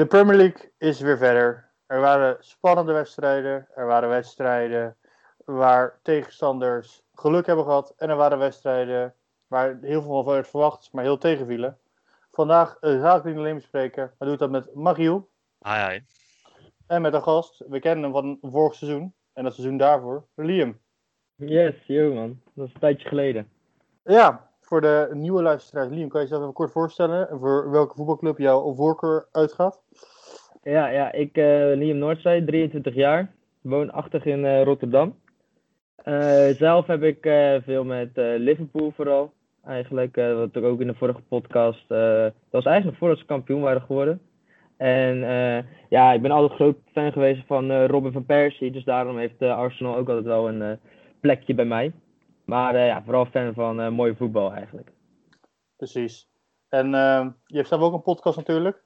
De Premier League is weer verder. Er waren spannende wedstrijden. Er waren wedstrijden waar tegenstanders geluk hebben gehad. En er waren wedstrijden waar heel veel van werd verwacht, maar heel tegenvielen. Vandaag ga ik niet alleen bespreken, maar doe ik dat met Magiel Hi, hi. en met een gast. We kennen hem van vorig seizoen en dat seizoen daarvoor, Liam. Yes, yo man. Dat is een tijdje geleden. Ja, voor de nieuwe luisteraars, Liam, kan je jezelf even kort voorstellen en voor welke voetbalclub jouw voorkeur uitgaat? Ja, ja ik, eh Liam Noordzij, 23 jaar. Woonachtig in eh, Rotterdam. Eh, zelf heb ik veel met Liverpool vooral. Eigenlijk, wat ik ook in de vorige podcast. dat was eigenlijk voordat ze kampioen waren geworden. En ja, ik ben altijd groot fan geweest van Robin van Persie. Dus daarom heeft Arsenal ook altijd wel een plekje bij mij. Maar eh, ja, vooral fan van eh, mooie voetbal eigenlijk. Precies. En eh, je hebt zelf ook een podcast natuurlijk.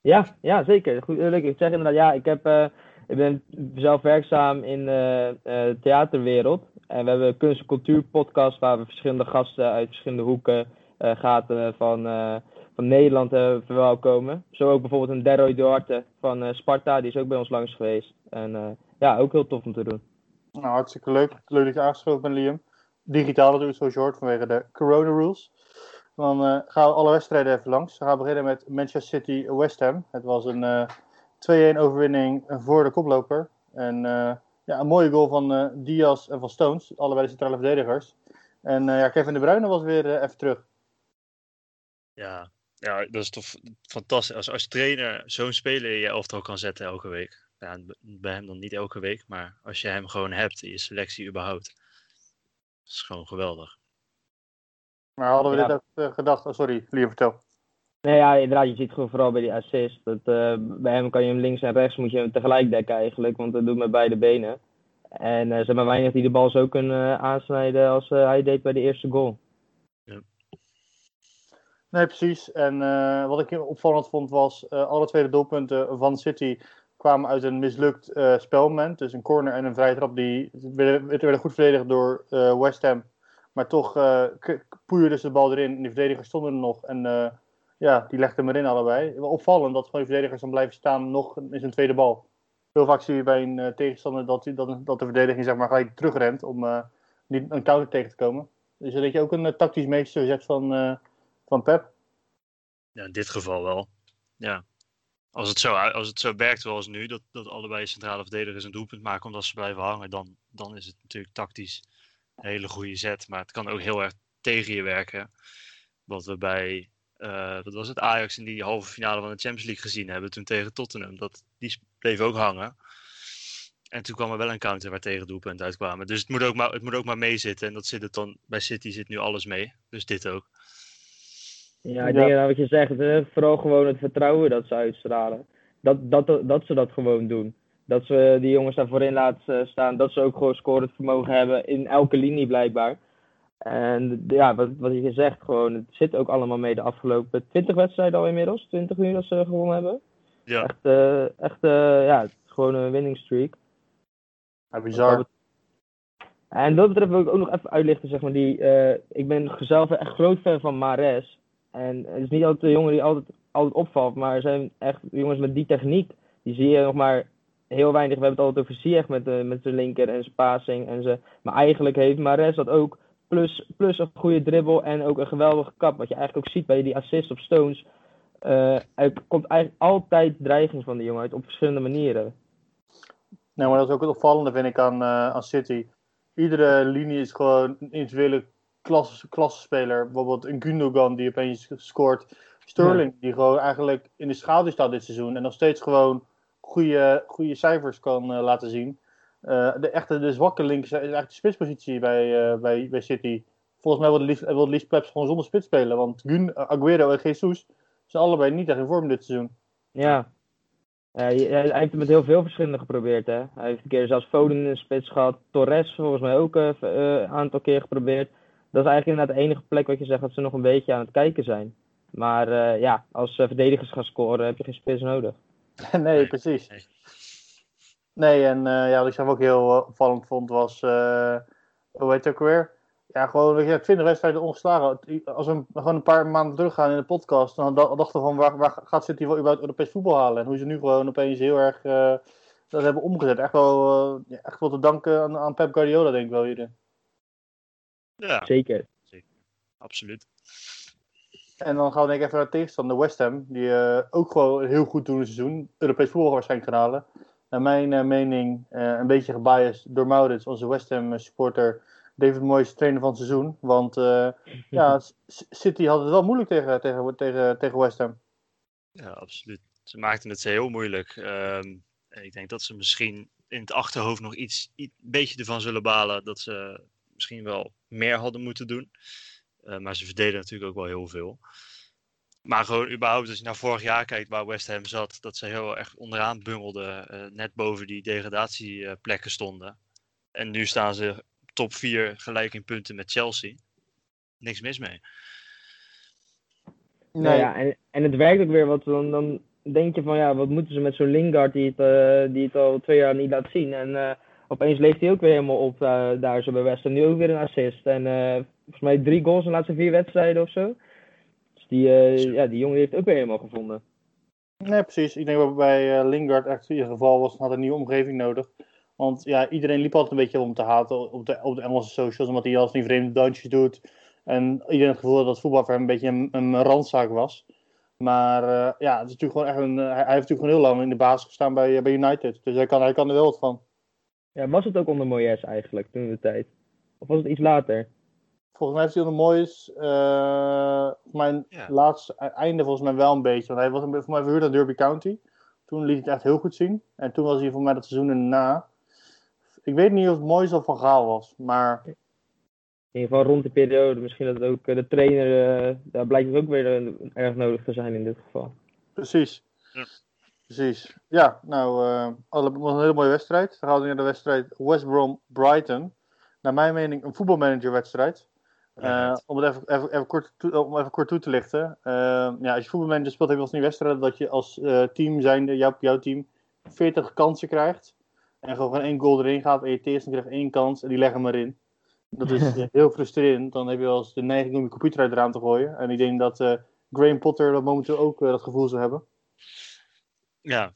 Ja, ja, zeker. Goed, leuk. Ik zeg inderdaad, ja, ik, heb, eh, ik ben zelf werkzaam in de eh, theaterwereld. En we hebben een kunst- en cultuur podcast waar we verschillende gasten uit verschillende hoeken, eh gaten van, eh, van Nederland eh, verwelkomen. Zo ook bijvoorbeeld een Deroy Duarte van eh, Sparta, die is ook bij ons langs geweest. En eh, ja, ook heel tof om te doen. Nou, hartstikke leuk. Leuk dat je aangesproken bent, Liam. Digitaal natuurlijk, zoals je hoort, vanwege de corona rules. Dan eh, gaan we alle wedstrijden even langs. We gaan beginnen met Manchester City West Ham. Het was een eh 2-1 overwinning voor de koploper. En eh, ja, een mooie goal van eh, Diaz en van Stones, allebei de centrale verdedigers. En eh, ja, Kevin De Bruyne was weer eh, even terug. Ja, ja, dat is toch fantastisch. Als, als trainer zo'n speler in je elftal kan zetten elke week. Ja, bij hem dan niet elke week, maar als je hem gewoon hebt in je selectie überhaupt. Dat is gewoon geweldig. Maar hadden we Ja. dit ook eh, gedacht? Oh, sorry, Liam, vertel. Nee, ja, inderdaad, je ziet gewoon vooral bij die assist. Dat, eh, bij hem kan je hem links en rechts moet je hem tegelijk dekken eigenlijk, want dat doet met beide benen. En eh, er zijn maar weinig die de bal zo kunnen aansnijden als eh, hij deed bij de eerste goal. Nee, precies. En eh, wat ik opvallend vond was, eh, alle twee de doelpunten van City kwamen uit een mislukt eh spelmoment. Dus een corner en een vrije trap die werden, goed verdedigd door eh, West Ham. Maar toch k- poeierden ze de bal erin en die verdedigers stonden er nog. En ja, die legden hem erin allebei. Opvallend dat gewoon die verdedigers dan blijven staan nog in zijn tweede bal. Heel vaak zie je bij een tegenstander dat, dat, de verdediging zeg maar, gelijk terugrent om niet een counter tegen te komen. Dus dat je ook een tactisch meester zet van, van Pep. Ja, in dit geval wel. Ja. Als het zo, als het zo werkt zoals nu, dat, dat allebei centrale verdedigers een doelpunt maken omdat ze blijven hangen, dan, dan is het natuurlijk tactisch een hele goede zet. Maar het kan ook heel erg tegen je werken. Wat we bij, eh, was het, Ajax in die halve finale van de Champions League gezien hebben toen tegen Tottenham. Dat, die bleef ook hangen. En toen kwam er wel een counter waar tegen doelpunten uitkwamen. Dus het moet ook maar, het moet ook maar meezitten. En dat zit het dan, bij City zit nu alles mee. Dus dit ook. Ja, ik Ja. denk dat wat je zegt, vooral gewoon het vertrouwen dat ze uitstralen. Dat, dat, dat ze dat gewoon doen. Dat ze die jongens daar voorin laten staan. Dat ze ook gewoon scorend vermogen hebben in elke linie blijkbaar. En ja, wat, wat je zegt, gewoon, het zit ook allemaal mee de afgelopen 20 wedstrijden al inmiddels. 20 uur dat ze gewonnen hebben. Ja. Echt, eh, echt eh, ja, het is gewoon een winning streak. Ja, bizar. En dat betreft wil ik ook nog even uitlichten, zeg maar, die, eh, ik ben zelf echt groot fan van Mares. En het is niet altijd de jongen die altijd, altijd opvalt, maar er zijn echt jongens met die techniek. Die zie je nog maar heel weinig. We hebben het altijd over Ziyech met, de, met zijn linker en zijn passing. En ze, maar eigenlijk heeft Mares dat ook. Plus, plus een goede dribbel en ook een geweldige kap. Wat je eigenlijk ook ziet bij die assist op Stones. Eh, er komt eigenlijk altijd dreiging van die jongen uit op verschillende manieren. Nee, maar dat is ook het opvallende, vind ik, aan, eh, aan City. Iedere linie is gewoon individuele klasse, klassespeler. Bijvoorbeeld een Gundogan die opeens scoort. Sterling, die gewoon eigenlijk in de schaduw staat dit seizoen. En nog steeds gewoon goede, goede cijfers kan eh, laten zien. Eh, de echte de zwakke link is eigenlijk de spitspositie bij, eh, bij, bij City. Volgens mij wil liefst, wil liefst Plebs gewoon zonder spits spelen. Want Gun, Aguero en Jesus zijn allebei niet echt in vorm dit seizoen. Ja, hij heeft het met heel veel verschillende geprobeerd. Hè? Hij heeft een keer zelfs Foden in de spits gehad. Torres volgens mij ook een aantal keer geprobeerd. Dat is eigenlijk inderdaad de enige plek wat je zegt dat ze nog een beetje aan het kijken zijn. Maar eh, ja, als eh, verdedigers gaan scoren heb je geen spits nodig. nee, precies. nee. En eh, ja, wat ik zelf ook heel opvallend vond was, eh, hoe heet het ook weer? Ja, gewoon, weet je, 20 wedstrijden ongeslagen. Als we gewoon een paar maanden teruggaan in de podcast, dan da- dachten we van waar, waar gaat City wel überhaupt Europees voetbal halen? En hoe ze nu gewoon opeens heel erg eh, dat hebben omgezet. Echt wel, eh, ja, echt wel te danken aan, aan Pep Guardiola, denk ik wel, jullie. Ja, Zeker. absoluut. En dan gaan we denk ik even naar de tegenstander, West Ham. Die eh, ook gewoon heel goed doen in het seizoen. Europees voetbal waarschijnlijk gaan halen. Naar mijn eh, mening eh, een beetje gebiased door Maurits, onze West Ham supporter. David Moyes, trainer van het seizoen. Want eh, ja, City had het wel moeilijk tegen, tegen, tegen, tegen West Ham. Ja, absoluut. Ze maakten het ze heel moeilijk. Ehm, en ik denk dat ze misschien in het achterhoofd nog iets, iets een beetje ervan zullen balen dat ze misschien wel meer hadden moeten doen. Eh, maar ze verdeden natuurlijk ook wel heel veel. Maar gewoon überhaupt, als je naar vorig jaar kijkt waar West Ham zat, dat ze heel erg onderaan bungelden, eh, net boven die degradatieplekken stonden. En nu staan ze top 4 gelijk in punten met Chelsea. Niks mis mee. Nou ja, en, en het werkt ook weer, wat dan, dan denk je van ja, wat moeten ze met zo'n Lingard die het, eh, die het al twee jaar niet laat zien. En eh, opeens leeft hij ook weer helemaal op eh, daar zo bij West Ham. Nu ook weer een assist. En eh, volgens mij drie goals in de laatste vier wedstrijden of zo. Dus die, eh, ja, die jongen heeft ook weer helemaal gevonden. Nee, precies. Ik denk dat bij Lingard echt in ieder geval was, had een nieuwe omgeving nodig. Want ja, iedereen liep altijd een beetje om te haten op de, op de Engelse socials, omdat hij als die vreemde dansjes doet. En iedereen het gevoel had dat voetbal voor hem een beetje een, een randzaak was. Maar ja, het is natuurlijk gewoon echt een, hij, hij heeft natuurlijk gewoon heel lang in de basis gestaan bij, bij United. Dus hij kan, hij kan er wel wat van. Ja, was het ook onder Moyes eigenlijk toen in de tijd? Of was het iets later? Volgens mij heeft hij onder Moois, eh mijn Ja. laatste e- einde volgens mij wel een beetje. Want hij was een, voor mij verhuurd aan Derby County. Toen liet hij het echt heel goed zien. En toen was hij voor mij dat seizoen erna. Ik weet niet of het Moois of Van Gaal was. Maar In ieder geval rond die periode. Misschien dat ook eh, de trainer, eh, daar blijkt het ook weer erg nodig te zijn in dit geval. precies. Ja. Precies. Ja, nou, eh alle- was een hele mooie wedstrijd. Dan gaan we naar de wedstrijd West Brom Brighton. Naar mijn mening een voetbalmanagerwedstrijd. Eh, Ja. om het even, even, even, kort toe, om even kort toe te lichten. Eh, ja, als je voetbalmanager speelt, heb je wel eens in wedstrijden dat je als eh, team zijnde, jouw, jouw team, 40 kansen krijgt. En gewoon één goal erin gaat en je tegenstander krijgt één kans en die leggen maar in. Dat is eh, heel frustrerend. Dan heb je wel eens de neiging om je computer uit het raam te gooien. En ik denk dat eh Graham Potter dat momenteel ook eh, dat gevoel zou hebben. Ja,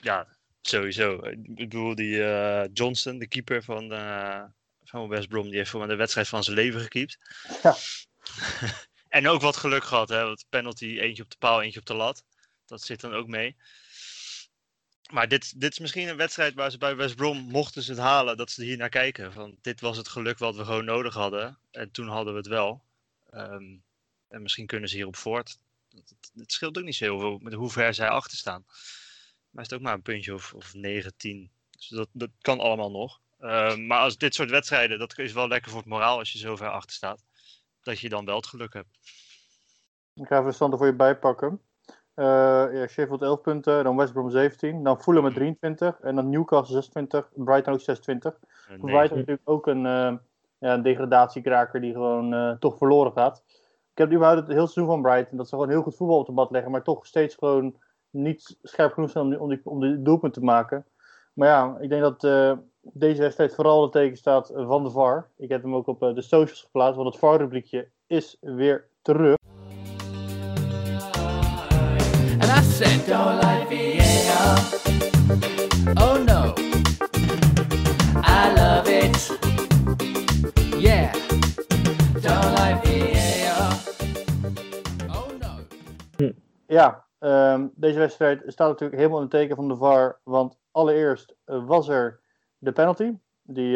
ja sowieso. Ik bedoel, die eh, Johnson, de keeper van, eh, van West Brom, die heeft voor mij de wedstrijd van zijn leven gekiept. Ja. en ook wat geluk gehad, hè? Want penalty, eentje op de paal, eentje op de lat. Dat zit dan ook mee. Maar dit, dit is misschien een wedstrijd waar ze bij West Brom, mochten ze het halen, dat ze hier naar kijken. Van, dit was het geluk wat we gewoon nodig hadden. En toen hadden we het wel. Ehm, en misschien kunnen ze hierop voort. Het, scheelt ook niet zo heel veel met hoe ver zij achter staan. Maar is het ook maar een puntje of, of 9, 10. Dus dat, dat kan allemaal nog. Ehm, maar als dit soort wedstrijden, dat is wel lekker voor het moraal als je zo ver achter staat. Dat je dan wel het geluk hebt. Ik ga even de standen voor je bijpakken. Eh ja, Sheffield 11 punten, dan West Brom 17, dan Fulham met 23 en dan Newcastle 26, Brighton ook 26. Eh, Voor. Brighton natuurlijk ook een, eh, ja, een degradatiekraker die gewoon eh, toch verloren gaat. Ik heb überhaupt het heel seizoen van Brighton dat ze gewoon heel goed voetbal op de bad leggen, maar toch steeds gewoon niet scherp genoeg zijn om die, om die, om doelpunt te maken. Maar ja, ik denk dat eh, deze wedstrijd vooral het teken staat van de VAR. Ik heb hem ook op eh, de socials geplaatst, want het VAR-rubriekje is weer terug. And I said, don't like. Oh no, I love it. Yeah, don't like. Ja, ehm, deze wedstrijd staat natuurlijk helemaal in het teken van de VAR. Want allereerst eh, was er de penalty. Die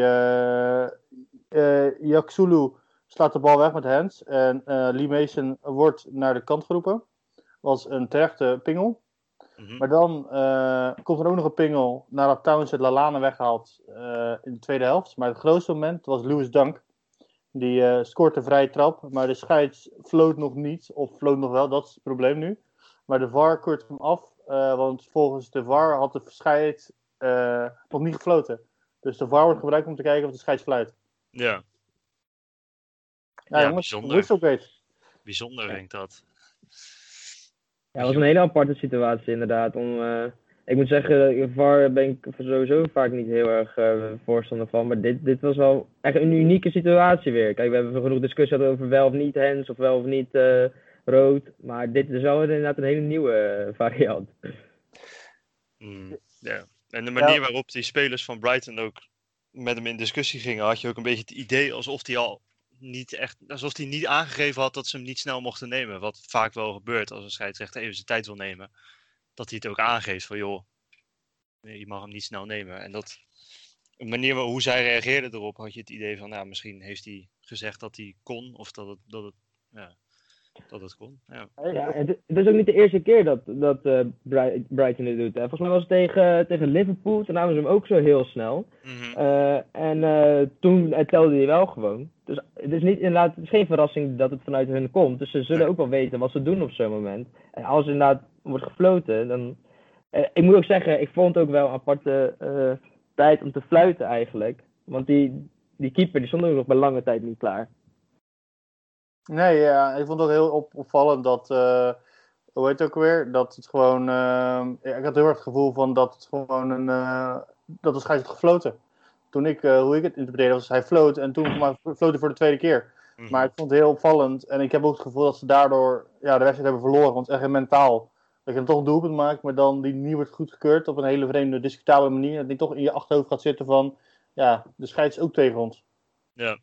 Yaksulu slaat de bal weg met hands. En eh, Lee Mason wordt naar de kant geroepen. Was een terechte pingel. Mhm. Maar dan komt er ook nog een pingel nadat Townsend Lalane weghaalt in de tweede helft. Maar het grootste moment was Lewis Dunk. Die scoort een vrije trap, maar de scheids floot nog niet. Of floot nog wel, dat is het probleem nu. Maar de VAR keurt hem af, eh, want volgens de VAR had de scheid eh, nog niet gefloten. Dus de VAR wordt gebruikt om te kijken of de scheids fluit. Ja, Ja, Ja, jongens, bijzonder. bijzonder vind ik dat. Ja, het was een hele aparte situatie inderdaad. Om, eh, ik moet zeggen, VAR ben ik sowieso vaak niet heel erg eh, voorstander van. Maar dit, dit was wel echt een unieke situatie weer. Kijk, we hebben genoeg discussie gehad over wel of niet hands of wel of niet eh, rood. Maar dit is wel inderdaad een hele nieuwe eh, variant. Mm, ja. En de manier Ja. waarop die spelers van Brighton ook met hem in discussie gingen, had je ook een beetje het idee alsof hij al niet echt, alsof hij niet aangegeven had dat ze hem niet snel mochten nemen. Wat vaak wel gebeurt als een scheidsrechter even zijn tijd wil nemen. Dat hij het ook aangeeft van joh, nee, je mag hem niet snel nemen. En dat, de manier waar- hoe zij reageerden erop, had je het idee van, nou, misschien heeft hij gezegd dat hij kon, of dat het, dat het, ja, dat het kon. Ja. Ja, het, het is ook niet de eerste keer dat, dat eh, Bri- Brighton dit doet. Hè. Volgens mij was het tegen, tegen Liverpool, toen namen ze hem ook zo heel snel. Mhm. Eh, en eh, toen telde hij wel gewoon. Dus het is, niet, inderdaad, het is geen verrassing dat het vanuit hun komt. Dus ze zullen Nee. ook wel weten wat ze doen op zo'n moment. En als er inderdaad wordt gefloten, dan... ik moet ook zeggen, ik vond het ook wel een aparte tijd om te fluiten eigenlijk. Want die, die keeper die stond ook nog bij lange tijd niet klaar. Nee, ja, ik vond het ook heel op, opvallend dat, eh, hoe heet het ook weer, dat het gewoon, eh, ik had heel erg het gevoel van dat het gewoon een, eh, dat de scheids had gefloten. Toen ik, hoe ik het interpreteerde, was hij floot en toen maar floot hij voor de tweede keer. Mhm. Maar ik vond het heel opvallend en ik heb ook het gevoel dat ze daardoor ja, de wedstrijd hebben verloren, want het is echt mentaal. Dat je dan toch een doelpunt maakt, maar dan die niet wordt goedgekeurd op een hele vreemde, discutabele manier. Dat die toch in je achterhoofd gaat zitten van, ja, de scheids is ook tegen ons. Ja,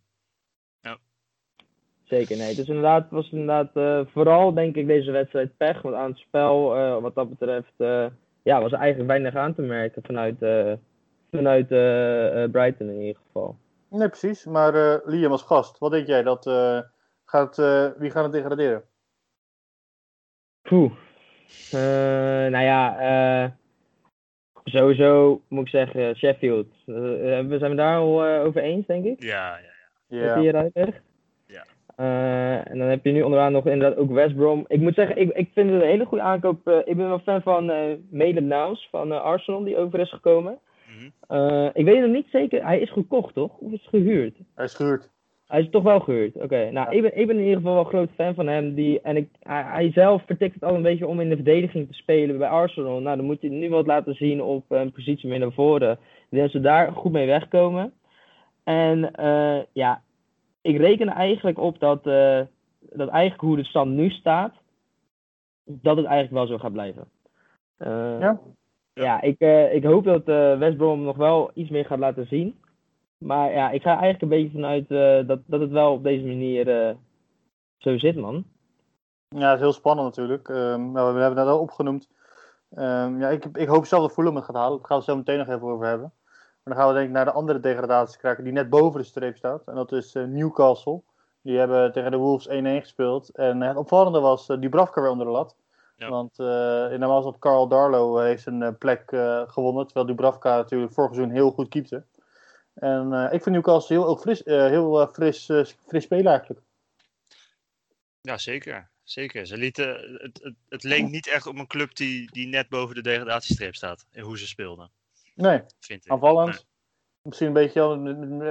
Zeker, nee. Dus inderdaad, het was inderdaad eh, vooral denk ik deze wedstrijd pech. Want aan het spel, eh, wat dat betreft, eh, ja, was er eigenlijk weinig aan te merken vanuit, eh, vanuit Brighton in ieder geval. Nee, precies. Maar eh, Liam als gast, wat denk jij? Dat, eh, gaat, eh, wie gaat het degraderen? Poeh. Eh, nou ja, eh, sowieso moet ik zeggen Sheffield. Eh, we zijn we daar al eh, over eens, denk ik? ja, ja. Ja. die Eh, en dan heb je nu onderaan nog inderdaad ook West Brom. Ik moet zeggen, ik, ik vind het een hele goede aankoop. Eh, ik ben wel fan van eh Maitland-Niles van eh, Arsenal, die over is gekomen. Mhm. Eh, ik weet nog niet zeker, hij is gekocht toch? Of is het gehuurd? Hij is gehuurd. Hij is toch wel gehuurd. Oké, nou, ik, ben, ik ben in ieder geval wel groot fan van hem. Die, en ik, hij, hij zelf vertikt het al een beetje om in de verdediging te spelen bij Arsenal. Nou, dan moet je nu wat laten zien op een positie meer naar voren. Dat ze daar goed mee wegkomen. En eh, ja, ik reken er eigenlijk op dat, eh, dat eigenlijk hoe de stand nu staat, dat het eigenlijk wel zo gaat blijven. Eh, Ja? ja, ik, eh, ik hoop dat eh West Brom nog wel iets meer gaat laten zien. Maar ja, ik ga eigenlijk een beetje vanuit eh, dat, dat het wel op deze manier eh, zo zit, man. Ja, het is heel spannend natuurlijk. Ehm, nou, we hebben het net al opgenoemd. Ehm, ja, ik, ik hoop zelf dat Fulham het gaat halen. Daar gaan we het zo meteen nog even over hebben. Maar dan gaan we denk ik naar de andere degradatiekraker die net boven de streep staat. En dat is eh, Newcastle. Die hebben tegen de Wolves 1-1 gespeeld. En het opvallende was uh, Dubravka weer onder de lat. Ja. Want uh, in normaal is dat Carl Darlow heeft zijn uh, plek uh, gewonnen. Terwijl Dubravka natuurlijk vorig seizoen heel goed keepte. En uh, ik vind Newcastle heel, fris, heel fris, fris spelen eigenlijk. Ja, zeker. Zeker. Ze lieten, het, het, het leek niet echt op een club die, die net boven de degradatiestreep staat. In hoe ze speelden. Nee, vind ik. aanvallend. Nee. Misschien een beetje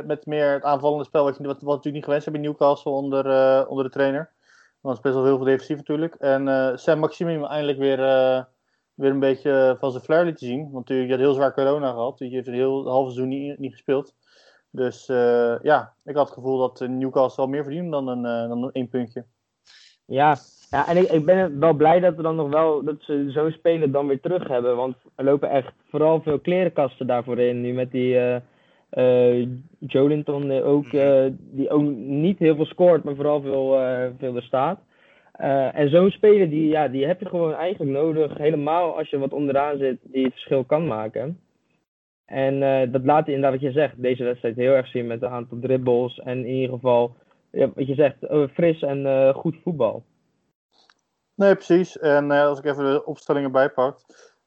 met, meer het aanvallende spel, wat, je, wat, natuurlijk niet gewenst hebben in Newcastle onder, uh, onder de trainer. Want het speelt wel heel veel defensief natuurlijk. En uh, Sam Maximum eindelijk weer, uh, weer een beetje van zijn flair lieten zien. Want hij had heel zwaar corona gehad. Die heeft een heel half seizoen niet, niet gespeeld. Dus ja, ik had het gevoel dat Newcastle wel meer verdient dan een, dan een één puntje. Ja, ja en ik, ik ben wel blij dat we dan nog wel dat ze zo'n speler dan weer terug hebben. Want er lopen echt vooral veel klerenkasten daarvoor in. Nu met die uh, uh, Jolinton ook, uh, die ook niet heel veel scoort, maar vooral veel, veel er staat. En zo'n speler, die, ja, die heb je gewoon eigenlijk nodig. Helemaal als je wat onderaan zit, die het verschil kan maken. En dat laat inderdaad wat je zegt, deze wedstrijd heel erg zien met een aantal dribbles. En in ieder geval, ja, wat je zegt, uh, fris en uh, goed voetbal. Nee, precies. En uh, als ik even de opstellingen bijpak.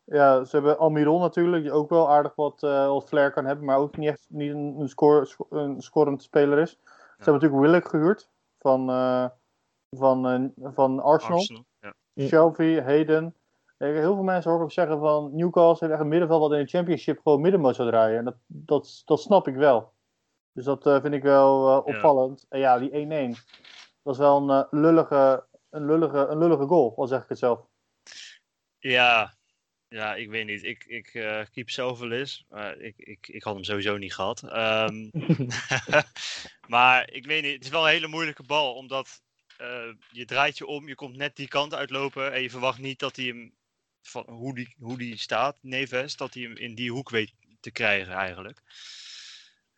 Ja, ze hebben Almiron natuurlijk, die ook wel aardig wat, uh, wat flair kan hebben, maar ook niet echt niet een, een, score, sco een scorend speler is. Ze hebben natuurlijk Willock gehuurd van, uh, van, uh, van Arsenal. Arsenal ja. Shelby, Hayden, heel veel mensen hoor ik ook zeggen van Newcastle heeft echt een middenveld wat in de championship gewoon middenmoot zou draaien. En dat, dat, dat snap ik wel. Dus dat eh, vind ik wel eh, opvallend. En ja, die 1-1. Dat is wel een, eh, lullige, een, lullige, een lullige goal, al zeg ik het zelf. Ja, ja, ik weet niet. Ik, ik eh, keep wel eens. Maar ik, ik, ik had hem sowieso niet gehad. Ehm, maar ik weet niet. Het is wel een hele moeilijke bal. Omdat eh, je draait je om. Je komt net die kant uitlopen. En je verwacht niet dat hij hem. Van hoe, die, hoe die staat, Neves. Dat hij hem in die hoek weet te krijgen eigenlijk.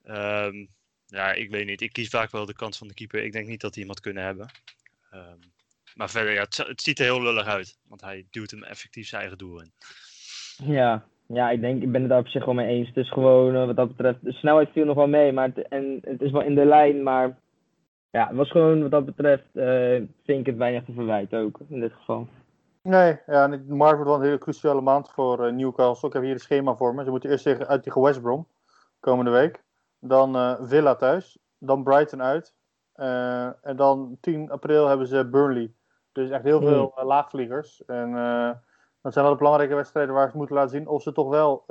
Ehm, ja, ik weet niet. Ik kies vaak wel de kant van de keeper. Ik denk niet dat hij hem had kunnen hebben. Ehm, maar verder, ja, het, het ziet er heel lullig uit. Want hij duwt hem effectief zijn eigen doel in. Ja, ja, ik denk, ik ben het daar op zich wel mee eens. Het is gewoon, eh, wat dat betreft, de snelheid viel nog wel mee, maar het, en het is wel in de lijn, maar ja, het was gewoon, wat dat betreft, eh, vind ik het weinig te verwijten ook, in dit geval. Nee, ja, en het- maart wordt wel een hele cruciale maand voor eh, Newcastle. Ik heb hier een schema voor me. Ze moeten eerst tegen, uit tegen West Brom, komende week. Dan eh, Villa thuis. Dan Brighton uit. Eh, en dan 10 april hebben ze Burnley. Dus echt heel Hmm. veel eh, laagvliegers. En eh, dat zijn wel de belangrijke wedstrijden waar ze moeten laten zien of ze toch wel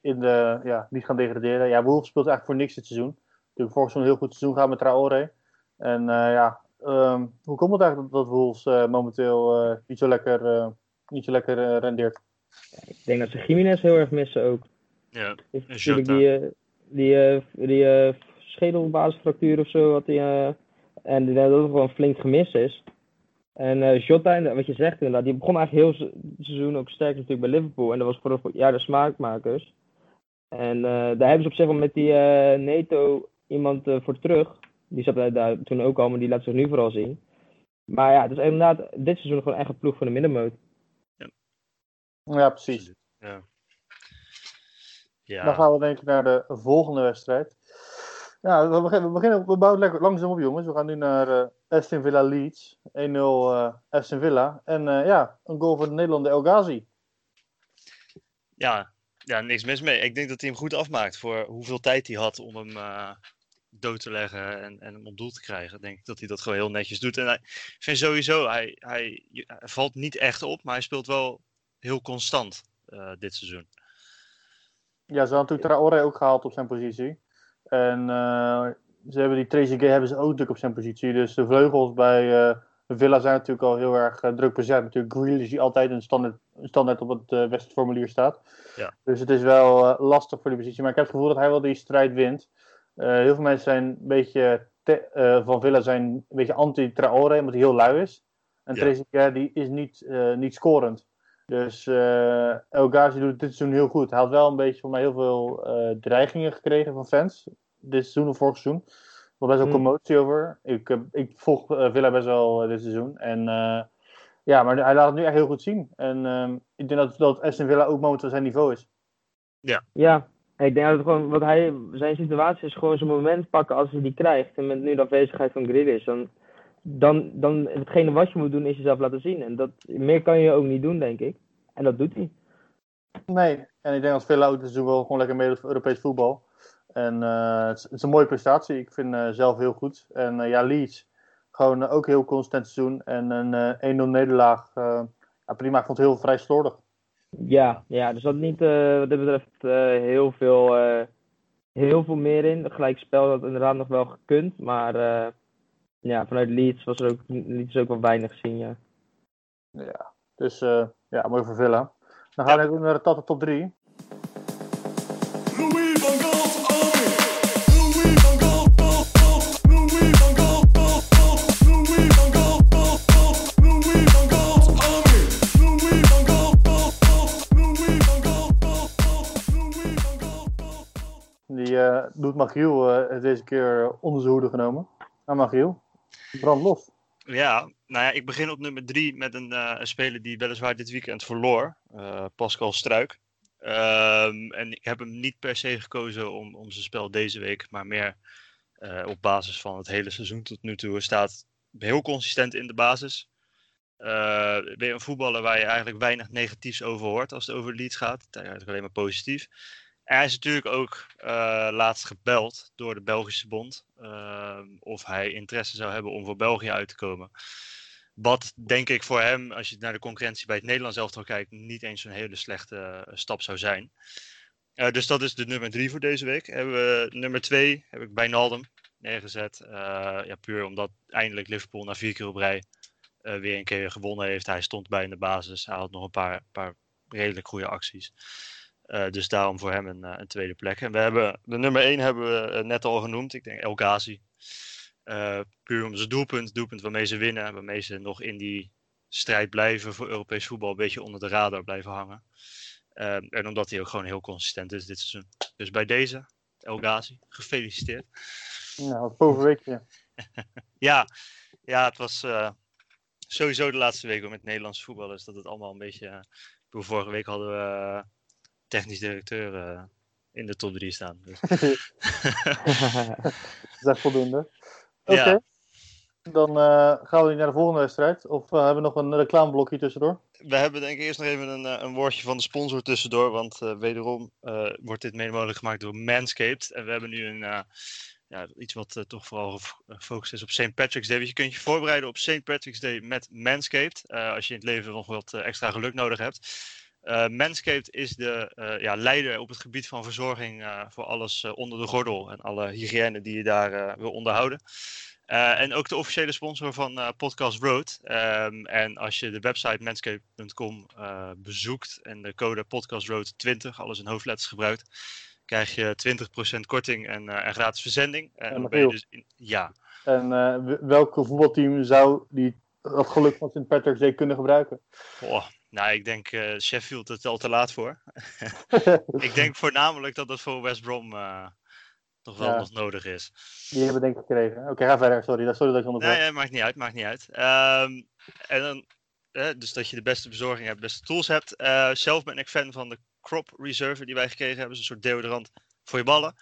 in de, ja, niet gaan degraderen. Ja, Wolves speelt eigenlijk voor niks dit seizoen. Natuurlijk vorig seizoen een heel goed seizoen gaan met Traoré. En eh, ja, ehm, hoe komt het eigenlijk dat, dat Wolves eh, momenteel eh, niet zo lekker, eh, niet zo lekker rendeert? Ik denk dat ze Jiménez heel erg missen ook. Ja, En Jota. die, eh, die, eh, die eh, schedelbasisfractuur of zo, wat die, eh, en die, dat het gewoon flink gemist is. En eh Jota, en wat je zegt inderdaad, die begon eigenlijk heel het seizoen ook sterk natuurlijk bij Liverpool. En dat was vorig jaar de smaakmakers. En eh, daar hebben ze op zich wel met die eh, Neto iemand voor terug. Die zat daar- toen ook al, maar die laat zich nu vooral zien. Maar ja, het is inderdaad dit seizoen gewoon echt een ploeg voor de middenmoot. Ja, precies. absoluut. Ja. Ja. Dan gaan we denk ik naar de volgende wedstrijd. Ja, we beginnen, we, beginnen, we bouwen lekker langzaam op, jongens. We gaan nu naar eh, Aston Villa Leeds. 1-0 eh, Aston Villa. En eh, ja, een goal voor de Nederlander El Ghazi. Ja, ja, niks mis mee. Ik denk dat hij hem goed afmaakt voor hoeveel tijd hij had om hem dood te leggen en, en hem op doel te krijgen. Ik denk dat hij dat gewoon heel netjes doet. En hij, ik vind sowieso, hij, hij, hij valt niet echt op, maar hij speelt wel heel constant dit seizoen. Ja, ze hadden natuurlijk Traoré ook gehaald op zijn positie. En eh, ze hebben die Trezeguet hebben ze ook natuurlijk op zijn positie. Dus de vleugels bij eh, Villa zijn natuurlijk al heel erg eh, druk bezet. Natuurlijk Grealish die altijd een standaard, een standaard op het wedstrijdformulier staat. Ja. Dus het is wel lastig voor die positie. Maar ik heb het gevoel dat hij wel die strijd wint. Heel veel mensen zijn een beetje te- van Villa zijn een beetje anti-Traoré, omdat hij heel lui is. En Ja. Trezeguet die is niet, niet scorend. Dus eh El Ghazi doet het dit seizoen heel goed. Hij had wel een beetje voor mij heel veel eh, dreigingen gekregen van fans. Dit seizoen of vorig seizoen. Er was best wel Hmm. commotie over. Ik, eh, ik volg Villa best wel dit seizoen. En eh, ja, maar hij laat het nu echt heel goed zien. En ehm, ik denk dat, dat Aston Villa ook momenteel zijn niveau is. Ja, en ik denk dat het gewoon, wat hij, zijn situatie is gewoon zijn moment pakken als hij die krijgt. En met nu de afwezigheid van Grealish, dan, dan, dan hetgene wat je moet doen is jezelf laten zien. En dat, meer kan je ook niet doen, denk ik. En dat doet hij. Nee, en ik denk dat ook dit seizoen wel gewoon lekker meedoet voor Europees voetbal. En eh, het, is, het is een mooie prestatie. Ik vind eh, zelf heel goed. En eh, ja, Leeds, gewoon ook heel constant seizoen. En een eh 1-0 nederlaag, ja, prima. Ik vond het heel vrij slordig. Ja, ja, er zat niet wat dit betreft heel, veel, heel veel meer in. Het gelijkspel had inderdaad nog wel gekund, maar ja, vanuit Leeds was er ook, liet ze ook wel weinig zien, ja. Ja, dus eh, ja, mooi voor Villa. Dan gaan we even naar de tot- top 3. Louis van Gaal Army. Louis van Gaal, Gaal, Gaal. Louis van Gaal, Gaal, Gaal. Louis van Gaal, Gaal, Gaal. Louis van Gaal Army. Louis van Gaal, Gaal, Gaal. Louis van Gaal, Gaal, Gaal. Louis van Gaal, Gaal, Gaal. Die eh, doet Magiel eh, deze keer onder zijn hoede genomen. Nou, Magiel, brand los. Ja, nou ja, ik begin op nummer drie met een, eh, een speler die weliswaar dit weekend verloor. eh, Pascal Struik. Ehm, en ik heb hem niet per se gekozen om, om zijn spel deze week, maar meer eh, op basis van het hele seizoen tot nu toe. Staat heel consistent in de basis. Eh weer een voetballer waar je eigenlijk weinig negatiefs over hoort als het over Leeds gaat. Het is eigenlijk alleen maar positief. Hij is natuurlijk ook eh, laatst gebeld door de Belgische bond. ehm, of hij interesse zou hebben om voor België uit te komen. Wat denk ik voor hem, als je naar de concurrentie bij het Nederlands elftal kijkt, niet eens zo'n hele slechte eh, stap zou zijn. Eh, dus dat is de nummer drie voor deze week. Hebben we nummer twee, heb ik Wijnaldum neergezet. Eh, ja, puur omdat eindelijk Liverpool na vier keer op rij eh, weer een keer gewonnen heeft. Hij stond bij in de basis. Hij had nog een paar, paar redelijk goede acties. Eh, dus daarom voor hem een, eh, een tweede plek. En we hebben, de nummer 1 hebben we eh, net al genoemd. Ik denk El Ghazi. Puur om zijn doelpunt. Doelpunt waarmee ze winnen. Waarmee ze nog in die strijd blijven voor Europees voetbal. Een beetje onder de radar blijven hangen. En omdat hij ook gewoon heel consistent is dit seizoen. Dus bij deze, El Ghazi, gefeliciteerd. Nou, bovenweekje. Ja, ja het was sowieso de laatste weken met Nederlandse voetballers. Dat het allemaal een beetje... bedoel, vorige week hadden we technisch directeur eh, in de top 3 staan. Dus. Dat is echt voldoende. Oké. Ja. Dan eh, gaan we nu naar de volgende wedstrijd. Of eh, hebben we nog een reclameblokje tussendoor? We hebben denk ik eerst nog even een, een woordje van de sponsor tussendoor. Want eh, wederom eh, wordt dit mede mogelijk gemaakt door Manscaped. En we hebben nu een, eh, ja, iets wat toch vooral gef- gefocust is op St. Patrick's Day. Want je kunt je voorbereiden op St. Patrick's Day met Manscaped. eh, als je in het leven nog wat extra geluk nodig hebt. Eh, Manscaped is de eh, ja, leider op het gebied van verzorging eh, voor alles onder de gordel. En alle hygiëne die je daar wil onderhouden. En ook de officiële sponsor van Podcast Road. Ehm, en als je de website manscape.com eh, bezoekt en de code Podcast Road 20, alles in hoofdletters gebruikt, krijg je 20% korting en, en gratis verzending. En dan ben je dus in- ja, En eh, w- welk voetbalteam zou die, dat geluk van St. Patrick's Day kunnen gebruiken? oh, nou ik denk eh, Sheffield het al te laat voor. ik denk voornamelijk dat dat voor West Brom eh, toch wel Ja. nog nodig is. Die hebben denk ik gekregen. Oké, ga verder. Sorry, sorry dat ik onderbreek. Nee, maakt niet uit, maakt niet uit. Ehm, en dan, dus dat je de beste verzorging hebt, de beste tools hebt. Eh, zelf ben ik fan van de Crop Reserve die wij gekregen hebben. Dat is een soort deodorant voor je ballen.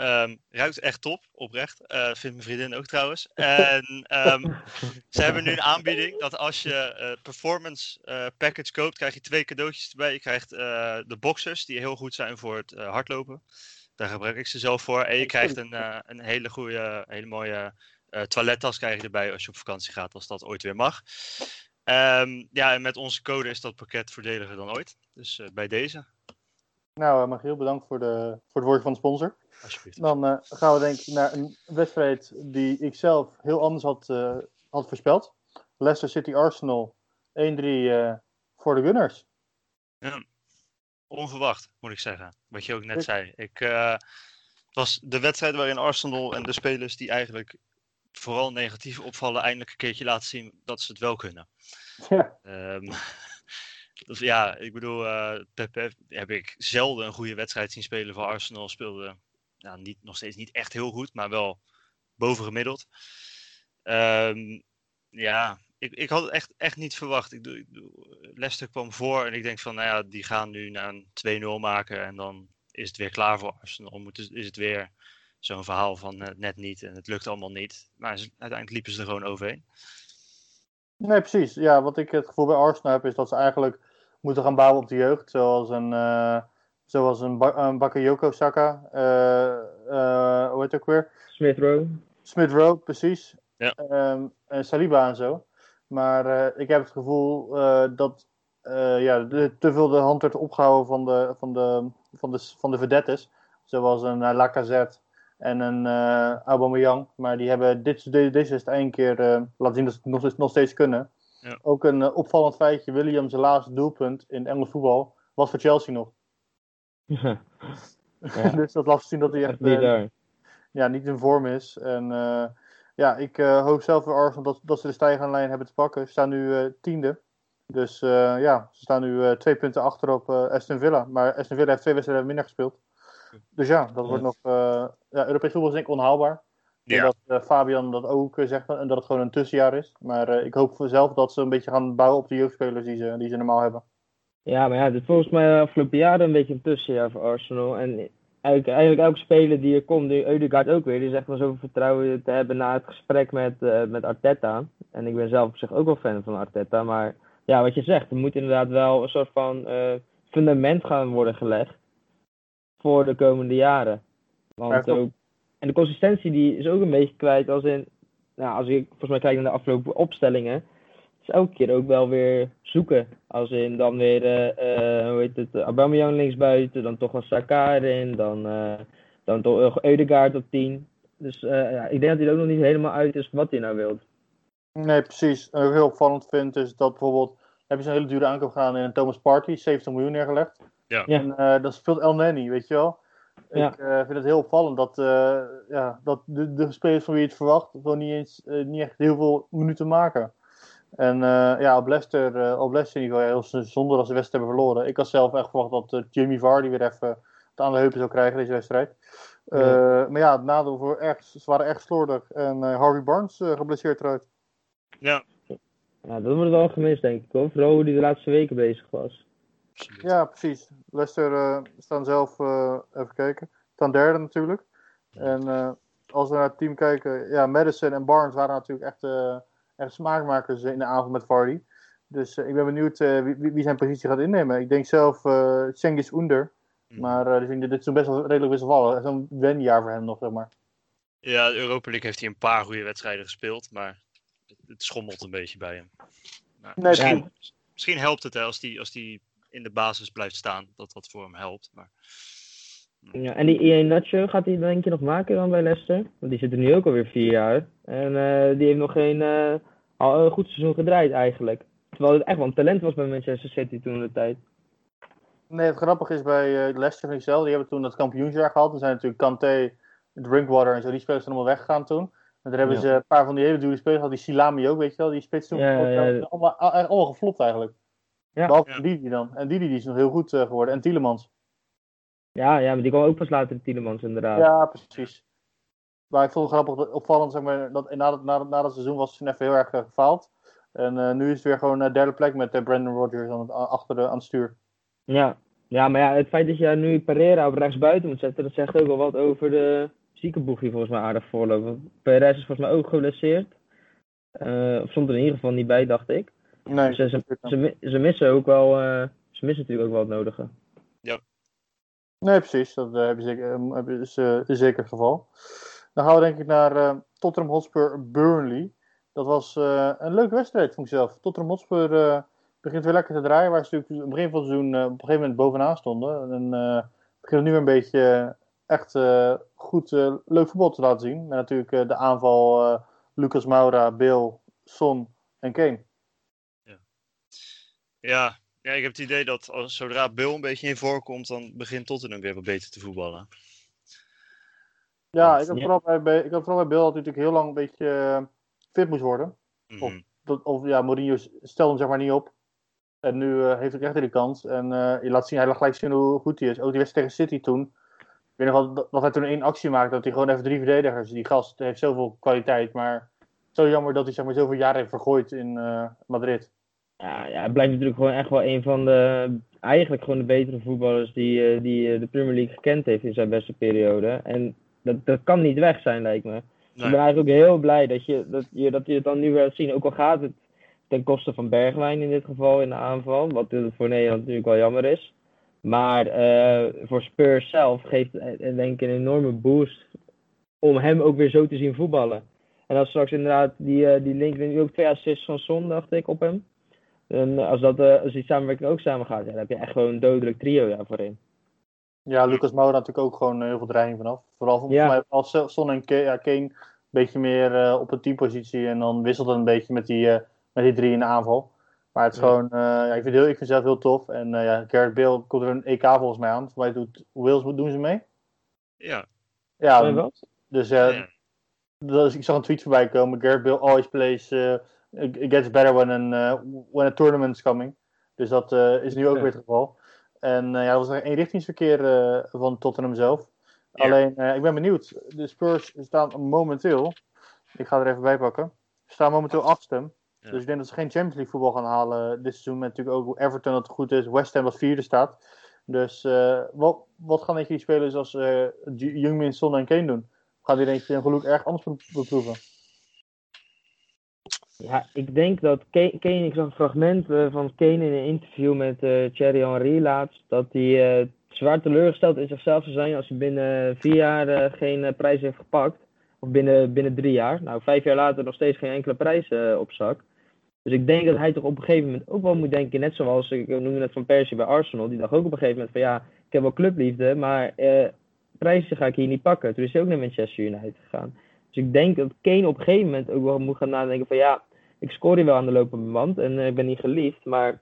Ehm, ruikt echt top, oprecht. Eh vindt mijn vriendin ook trouwens. En ehm, ze hebben nu een aanbieding dat als je eh, performance eh, package koopt, krijg je twee cadeautjes erbij. Je krijgt de boxers, die heel goed zijn voor het hardlopen. Daar gebruik ik ze zelf voor. En je krijgt een, een hele goede, hele mooie toilettas krijg je erbij als je op vakantie gaat, als dat ooit weer mag. Ehm, ja, en met onze code is dat pakket voordeliger dan ooit. Dus bij deze, Nou, uh, Magiel, bedankt voor, de, voor het woordje van de sponsor. Alsjeblieft. Dan eh, gaan we denk ik naar een wedstrijd die ik zelf heel anders had, eh, had voorspeld. Leicester City Arsenal 1-3 eh, voor de Gunners. Onverwacht, moet ik zeggen. Wat je ook net Ik- zei. Ik, het was de wedstrijd waarin Arsenal en de spelers die eigenlijk vooral negatief opvallen, eindelijk een keertje laten zien dat ze het wel kunnen. Ja. Dus ja, ik bedoel, Pepe heb ik zelden een goede wedstrijd zien spelen voor Arsenal. Speelde nou, niet, nog steeds niet echt heel goed, maar wel bovengemiddeld. Ehm, ja, ik, ik had het echt, echt niet verwacht. Ik, ik, Leicester kwam voor en ik denk van, nou ja, die gaan nu naar een 2-0 maken en dan is het weer klaar voor Arsenal. Moet is het weer zo'n verhaal van eh, net niet en het lukt allemaal niet. Maar uiteindelijk liepen ze er gewoon overheen. Nee, precies. Ja, wat ik het gevoel bij Arsenal heb, is dat ze eigenlijk moeten gaan bouwen op de jeugd. Zoals een, eh zoals een, ba een Bakayoko Saka. eh, eh, hoe heet het ook weer? Smith Rowe. Smith Rowe, precies. Ja. Ehm, en Saliba en zo. Maar eh, ik heb het gevoel eh, dat eh, ja, de- te veel de hand werd opgehouden van de, van de, van de, van de vedettes. Zoals een uh, Lacazette en een eh Aubameyang. Maar die hebben dit, de- deze is het één keer eh, laten zien dat ze het nog, nog steeds kunnen. Ja. Ook een opvallend feitje. William zijn laatste doelpunt in Engels voetbal was voor Chelsea nog. Ja, dus dat laat zien dat hij echt... bizar. eh, ja, niet in vorm is. En eh, ja, ik eh, hoop zelf voor Arsenal dat, dat ze de stijgende lijn hebben te pakken. Ze staan nu eh, tiende. Dus eh, ja, ze staan nu eh, twee punten achter op eh, Aston Villa. Maar Aston Villa heeft twee wedstrijden minder gespeeld. Dus ja, dat wordt nog... eh ja, Europees voetbal is denk ik onhaalbaar. Ik denk Ja. dat eh, Fabian dat ook zegt en dat het gewoon een tussenjaar is. Maar eh, ik hoop voor zelf dat ze een beetje gaan bouwen op de jeugdspelers die ze, die ze normaal hebben. Ja, maar ja, dit is volgens mij de afgelopen jaren een beetje een tussenjaar voor Arsenal. En eigenlijk, eigenlijk elke speler die er komt, nu Eudegaard ook weer, die zegt van zoveel vertrouwen te hebben na het gesprek met, eh, met Arteta. En ik ben zelf op zich ook wel fan van Arteta. Maar ja, wat je zegt, er moet inderdaad wel een soort van eh, fundament gaan worden gelegd voor de komende jaren. Want Ja, ook, en de consistentie die is ook een beetje kwijt als in, nou, als ik volgens mij kijk naar de afgelopen opstellingen. Is elke keer ook wel weer zoeken. Als in dan weer, eh, eh, hoe heet het, Aubameyang linksbuiten, dan toch wel Saka erin, dan, eh, dan toch Eudegaard op 10. Dus eh, ja, ik denk dat hij er ook nog niet helemaal uit is wat hij nou wilt. Nee, precies. En wat ik heel opvallend vind is dat bijvoorbeeld, hebben ze een hele dure aankoop gedaan in een Thomas Party, 70 miljoen neergelegd. Ja. Ja. En eh, dat speelt El Neni, weet je wel. Ja. Ik eh, vind het heel opvallend dat, eh, ja, dat de, de spelers van wie je het verwacht, gewoon niet eens eh, niet echt heel veel minuten maken. En eh, ja, op Leicester, eh, op Leicester in ieder geval, ja, heel zonde dat ze de wedstrijd hebben verloren. Ik had zelf echt verwacht dat eh, Jamie Vardy weer even het aan de heupen zou krijgen deze wedstrijd. Eh, Maar ja, het nadeel voor echt, ze waren echt slordig. En eh, Harvey Barnes eh, geblesseerd eruit. Ja, Ja, dat wordt wel gemist, denk ik hoor. Vooral hoe hij de laatste weken bezig was. Ja, precies. Leicester eh, staan zelf, eh, even kijken, staan derde natuurlijk. En eh, als we naar het team kijken, ja, Madison en Barnes waren natuurlijk echt, eh, echt smaakmakers in de avond met Vardy. Dus eh, ik ben benieuwd eh, wie, wie- zijn positie gaat innemen. Ik denk zelf eh Cengiz Under. Mhm. Maar eh, dus ik denk, dit is zo'n best wel redelijk wisselvallig. Zo'n wenjaar voor hem nog, zeg maar. Ja, de Europa League heeft hij een paar goede wedstrijden gespeeld, maar het, het schommelt een beetje bij hem. Nee, misschien, misschien helpt het hè, als hij als die in de basis blijft staan, dat dat voor hem helpt. Maar Ja, en die Ian Nacho gaat hij denk je nog maken dan bij Leicester? Want die zit er nu ook alweer vier jaar. En eh, die heeft nog geen eh, al een goed seizoen gedraaid eigenlijk. Terwijl het echt wel een talent was bij Manchester City toen de tijd. Nee, het grappige is bij eh, Leicester vind ik zelf, die hebben toen dat kampioensjaar gehad. Er zijn natuurlijk Kanté, Drinkwater en zo, die spelers zijn allemaal weggegaan toen. En daar hebben Ja. ze een paar van die hele dure spelers gehad, die Silami ook, weet je wel, die spits toen. Ja, ja, ja. Allemaal, al- allemaal geflopt eigenlijk. Ja. Behalve Ja. Didi dan. En Didi die is nog heel goed eh, geworden. En Tielemans. Ja, ja, maar die kwam ook pas later in Tielemans inderdaad. Ja, precies. Maar ik vond het grappig, dat- opvallend, zeg maar, dat na, dat, na, dat- na dat seizoen was even heel erg eh, gefaald. En eh, nu is het weer gewoon uh, derde plek met Brandon Rodgers aan het, achter de, aan het stuur. Ja. ja, maar ja, het feit dat je nu Pereira op rechts buiten moet zetten, dat zegt ook wel wat over de ziekenboeg die volgens mij aardig voorloopt. Want Perez is volgens mij ook geblesseerd. Eh, of stond er in ieder geval niet bij, dacht ik. Nee, Dus, ze, ze, ze missen ook wel, eh, ze missen natuurlijk ook wel het nodige. Nee, precies. Dat hebben ze zeker, is, eh, is zeker het geval. Dan gaan we denk ik naar eh, Tottenham Hotspur Burnley. Dat was eh, een leuke wedstrijd, vond ik zelf. Tottenham Hotspur eh, begint weer lekker te draaien. Waar ze natuurlijk aan het begin van het seizoen op een gegeven moment bovenaan stonden. En beginnen nu weer een beetje echt goed leuk voetbal te laten zien. Met natuurlijk de aanval Lucas Moura, Bill, Son en Kane. ja, ja, ik heb het idee dat zodra Bill een beetje in voorkomt, dan begint Tottenham weer wat beter te voetballen. Ja, ik had vooral bij, ik had vooral bij Bill dat hij natuurlijk heel lang een beetje eh, fit moest worden. Mhm. Of- dat, of ja, Mourinho stelde hem zeg maar niet op. En nu eh, heeft hij echt weer de kans. En eh, je laat zien, hij laat gelijk zien hoe goed hij is. Ook die wedstrijd tegen City toen. Ik weet nog wel dat, dat hij toen één actie maakte. Dat hij gewoon even drie verdedigers. Die gast heeft zoveel kwaliteit. Maar zo jammer dat hij zeg maar, zoveel jaren heeft vergooid in Madrid. Ja, ja, hij blijft natuurlijk gewoon echt wel een van de, eigenlijk gewoon de betere voetballers die, die de Premier League gekend heeft in zijn beste periode. En dat, dat kan niet weg zijn, lijkt me. Nee. Ik ben eigenlijk ook heel blij dat je, dat je, dat je het dan nu weer laat zien. Ook al gaat het ten koste van Bergwijn in dit geval in de aanval. Wat eh, voor Nederland natuurlijk wel jammer is. Maar eh, voor Spurs zelf geeft het eh, denk ik een enorme boost om hem ook weer zo te zien voetballen. En als straks inderdaad die, eh, die link, nu ook twee assists van Son, dacht ik, op hem. En als, dat, als die samenwerking ook samen gaat, ja, dan heb je echt gewoon een dodelijk trio daar voorin. Ja, Lucas Moura natuurlijk ook gewoon eh, heel veel dreiging vanaf. Vooral voor Ja. mij als Son en Kane, ja, Kane een beetje meer eh, op een teampositie. En dan wisselt het een beetje met die, eh, met die drie in de aanval. Maar het is Ja. gewoon, eh, ja, ik, vind het heel, ik vind het zelf heel tof. En eh ja, Gareth Bale komt er een EK volgens mij aan. Voor mij doet Wales, doen ze mee? Ja, Ja, dus eh, ja. dat is- ik zag een tweet voorbij komen. Gareth Bale always plays, eh, it gets better when, an, eh, when a tournament's coming. Dus dat eh, is nu ook Ja. weer het geval. En eh, ja, dat was een eenrichtingsverkeer eh, van Tottenham zelf. Ja. Alleen, eh, ik ben benieuwd. De Spurs staan momenteel, ik ga er even bij pakken, staan momenteel achtste. Ja. Dus ik denk dat ze geen Champions League voetbal gaan halen dit seizoen. Met natuurlijk ook Everton dat goed is, West Ham dat vierde staat. Dus wat, wat gaan denk je die spelers als eh Jungmin, Son en Kane doen? Gaan die denk je hun geluk erg anders be- beproeven? Ja, ik denk dat Kane, ik zag een fragment eh, van Kane in een interview met eh Thierry Henry laatst, dat hij eh, zwaar teleurgesteld in zichzelf zou zijn als hij binnen vier jaar geen prijs heeft gepakt. Of binnen, binnen drie jaar. Nou, vijf jaar later nog steeds geen enkele prijs op zak. Dus ik denk dat hij toch op een gegeven moment ook wel moet denken, net zoals ik noemde net van Persie bij Arsenal, die dacht ook op een gegeven moment van ja, ik heb wel clubliefde, maar prijzen ga ik hier niet pakken. Toen is hij ook naar Manchester United gegaan. Dus ik denk dat Kane op een gegeven moment ook wel moet gaan nadenken van ja, ik scoor hier wel aan de lopende band en eh, ik ben niet geliefd, maar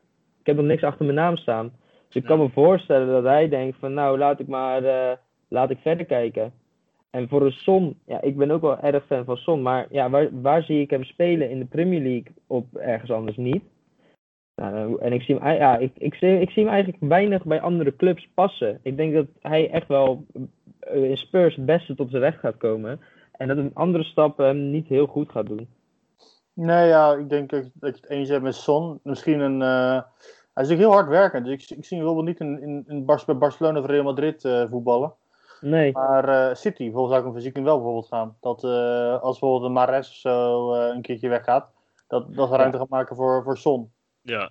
ik heb nog niks achter mijn naam staan. Dus ik kan me voorstellen dat hij denkt van nou, laat ik maar, eh, laat ik verder kijken. En voor een Son, ja, ik ben ook wel erg fan van Son, maar ja, waar, waar zie ik hem spelen in de Premier League op ergens anders niet? Nou, en ik zie, hem, ja, ik, ik, zie, ik zie hem eigenlijk weinig bij andere clubs passen. Ik denk dat hij echt wel eh, in Spurs het beste tot zijn recht gaat komen. En dat een andere stap hem niet heel goed gaat doen. Nee, ja, ik denk dat dat je het eens hebt met Son. Misschien een. eh, hij is natuurlijk heel hard werkend. Dus ik, ik zie hem bijvoorbeeld niet in, in, in Bar- bij Barcelona of Real Madrid eh, voetballen. Nee, Maar eh, City, bijvoorbeeld zou ik hem fysiek wel bijvoorbeeld gaan. Dat eh, als bijvoorbeeld een Mares of zo eh, een keertje weggaat, dat, dat ze ruimte gaat maken voor, voor Son. Ja.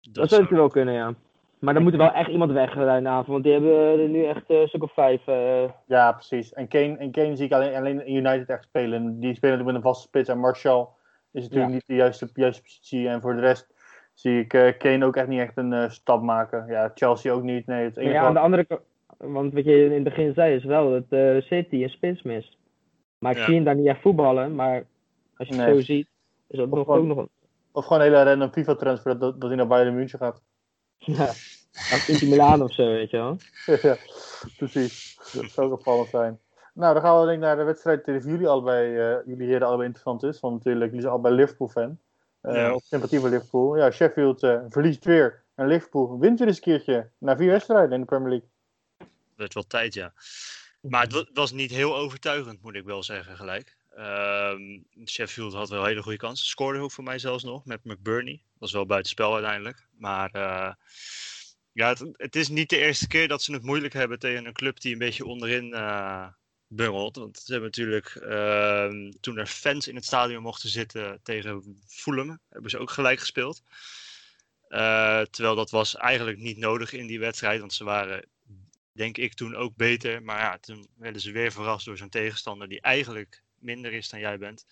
dat zou het wel kunnen, ja. Maar dan moet er wel echt iemand weg daarna, want die hebben er nu echt eh, een stuk of vijf. eh, Ja, precies. En Kane, en Kane zie ik alleen, alleen in United echt spelen. Die spelen natuurlijk met een vaste spits. En Martial is natuurlijk Ja. niet de juiste, juiste positie. En voor de rest zie ik eh, Kane ook echt niet echt een eh, stap maken. Ja, Chelsea ook niet. Nee, het enige ja, aan de andere kant, want wat je in het begin zei is wel dat eh, City een spits mist. Maar ik Ja. zie hem daar niet echt voetballen, maar als je het zo ziet, is dat Of nog, gewoon- ook nog een... Of gewoon een hele random FIFA-transfer dat, dat hij naar Bayern München gaat. Ja, als Inter Milaan of zo, weet je wel. ja, precies. Dat zou ook opvallend zijn. Nou, dan gaan we denk ik naar de wedstrijd die voor jullie allebei, eh, jullie heren allebei interessant is. Want natuurlijk, jullie zijn allebei Liverpool-fan. Eh, Ja. Of sympathie voor Liverpool. Ja, Sheffield eh, verliest weer. En Liverpool wint weer eens een keertje. Na vier wedstrijden in de Premier League. werd wel tijd, ja. Maar het wa- was niet heel overtuigend, moet ik wel zeggen, gelijk. Ehm, Sheffield had wel hele goede kans. Scoorde ook voor mij zelfs nog met McBurney. Was wel buitenspel uiteindelijk. Maar eh, ja, het, is niet de eerste keer dat ze het moeilijk hebben tegen een club die een beetje onderin eh bungelt. Want ze hebben natuurlijk, ehm, toen er fans in het stadion mochten zitten tegen Fulham, hebben ze ook gelijk gespeeld. Eh, terwijl dat was eigenlijk niet nodig in die wedstrijd, want ze waren denk ik toen ook beter. Maar ja, toen werden ze weer verrast door zo'n tegenstander die eigenlijk minder is dan jij bent.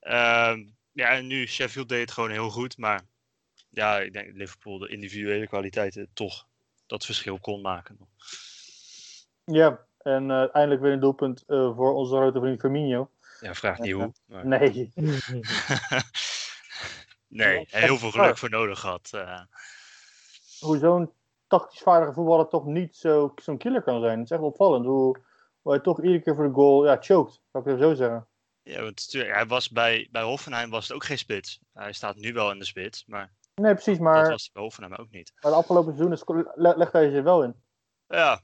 Ehm, ja, en nu Sheffield deed het gewoon heel goed. Maar ja, ik denk Liverpool de individuele kwaliteiten toch dat verschil kon maken. Ja, en eh, eindelijk weer een doelpunt eh, voor onze grote vriend Firmino. Ja, vraag niet hoe. Maar... Nee, nee, heel veel geluk voor nodig gehad. eh. hoe zo'n tactisch vaardige voetballer toch niet zo- zo'n killer kan zijn. Het is echt opvallend hoe, hoe hij toch iedere keer voor de goal ja, choked. Zou ik het zo zeggen. ja, want hij was bij, bij Hoffenheim was het ook geen spits. Hij staat nu wel in de spits, maar Nee, precies, dat maar, was hij bij Hoffenheim ook niet. maar de afgelopen le- legt hij zich wel in. Ja.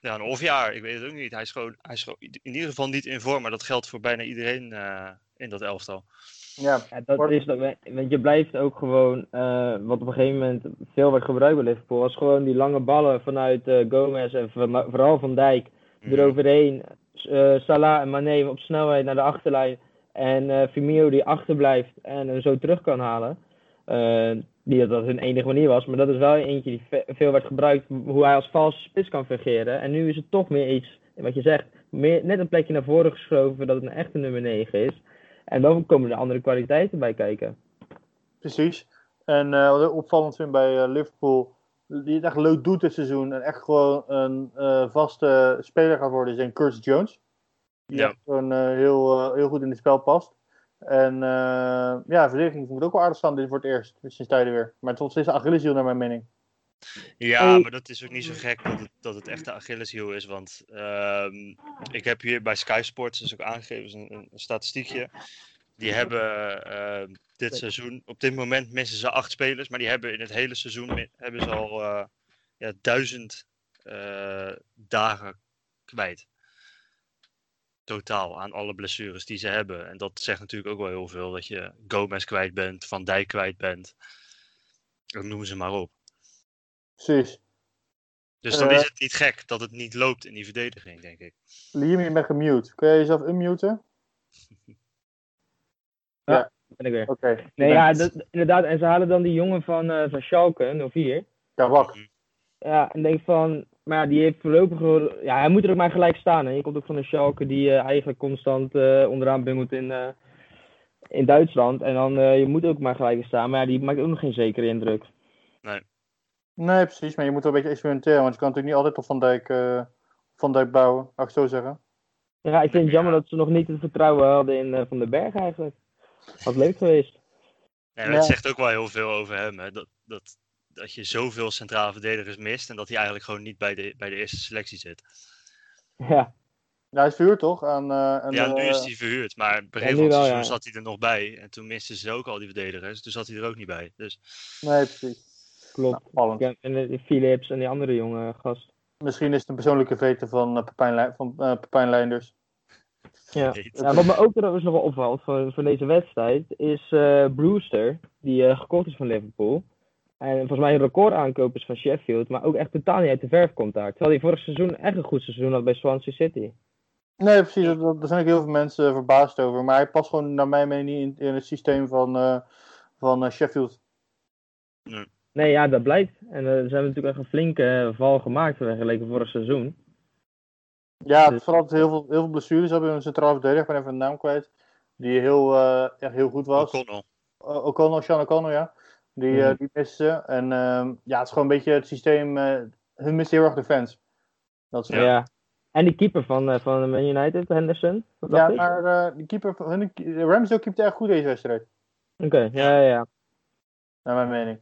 Ja, een half jaar. Ik weet het ook niet. Hij is gewoon, hij is gewoon in ieder geval niet in vorm. Maar dat geldt voor bijna iedereen eh, in dat elftal. Ja, Ja, dat is dat, want je blijft ook gewoon, eh, wat op een gegeven moment veel werd gebruikt bij Liverpool, was gewoon die lange ballen vanuit eh, Gomez en van, vooral Van Dijk. Eroverheen. eh Salah en Mane op snelheid naar de achterlijn en eh Firmino die achterblijft en hem zo terug kan halen. Eh, niet dat dat hun enige manier was, maar dat is wel eentje die ve- veel werd gebruikt, hoe hij als valse spits kan fungeren. En nu is het toch meer iets, wat je zegt, meer, net een plekje naar voren geschoven dat het een echte nummer 9 is. En dan komen er andere kwaliteiten bij kijken. precies. En eh, wat ik opvallend vind bij Liverpool, die het echt leuk doet dit seizoen en echt gewoon een eh, vaste speler gaat worden, is een Curtis Jones. Die Ja. gewoon eh, heel, eh, heel goed in het spel past. En eh, ja, verdediging moet ook wel aardig staan dit voor het eerst, sinds tijden weer. Maar het is Achilleshiel naar mijn mening. Ja, Hey. maar dat is ook niet zo gek dat het, dat het echt de Achilleshiel is. Want ehm, ik heb hier bij Sky Sports dus ook aangegeven, een, een statistiekje. Die hebben ehm, dit seizoen, op dit moment missen ze acht spelers, maar die hebben in het hele seizoen hebben ze al eh, ja, duizend eh, dagen kwijt. Totaal aan alle blessures die ze hebben. En dat zegt natuurlijk ook wel heel veel dat je Gomez kwijt bent, Van Dijk kwijt bent. Dat noemen ze maar op. Precies. Dus dan Eh. is het niet gek dat het niet loopt in die verdediging, denk ik. Liam, je bent gemute. Kun jij jezelf unmuten? Ben ik weer. Oké. Nee, ja, dat, inderdaad. En ze halen dan die jongen van, eh van Schalke, 04. Ja, wak. Ja, en denk van, maar ja, die heeft voorlopig, ja, hij moet er ook maar gelijk staan. Hè. Je komt ook van een Schalke die eh, eigenlijk constant eh, onderaan bungelt in, eh, in Duitsland. En dan, eh, je moet ook maar gelijk staan. Maar ja, die maakt ook nog geen zekere indruk. Nee, precies. Maar je moet wel een beetje experimenteren. Want je kan natuurlijk niet altijd op Van Dijk, eh, Van Dijk bouwen, laat ik zo zeggen. Ja, ik vind het jammer dat ze nog niet het vertrouwen hadden in eh, Van den Berg eigenlijk. Had leuk geweest. Het zegt ook wel heel veel over hem. Hè? Dat, dat, dat je zoveel centrale verdedigers mist en dat hij eigenlijk gewoon niet bij de, bij de eerste selectie zit. Ja, Ja, hij is verhuurd toch? Aan, eh, aan ja, nu is hij verhuurd, maar het wel, seizoen ja. zat hij er nog bij. En toen misten ze ook al die verdedigers, toen zat hij er ook niet bij. Dus Nee, precies. klopt. Nou, en eh, Philips en die andere jonge gast. Misschien is het een persoonlijke vete van uh, Pepijn, Lei- van, eh, Pepijn Leinders. Ja. wat me ook trouwens nog wel opvalt voor, voor deze wedstrijd is eh, Brewster, die eh, gekocht is van Liverpool. En volgens mij een record aankoop is van Sheffield, maar ook echt totaal niet uit de verf komt daar. Terwijl hij vorig seizoen echt een goed seizoen had bij Swansea City. Nee, precies. Daar zijn ook heel veel mensen verbaasd over. Maar hij past gewoon naar mijn mening niet in, in het systeem van, eh, van Sheffield. Nee, ja, dat blijkt. En ze hebben natuurlijk echt een flinke val gemaakt vergeleken vorig seizoen. Ja, het Dus- vooral heel veel, heel veel blessures hebben we een centraal verdediger. Ik ben even de naam kwijt. Die heel, eh, echt heel goed was. O'Connell. Uh, O'Connell, Sean O'Connell, ja. Die, eh Mhm. die miste ze. En ehm, ja, het is gewoon een beetje het systeem. eh hun mist heel erg de fans. Dat is Ja. En die keeper van, eh, van Man United, Henderson. Ja, ik? maar eh die keeper, van- hun, Ramsdale keepte echt goed deze wedstrijd. Oké, ja, ja, ja. Naar mijn mening.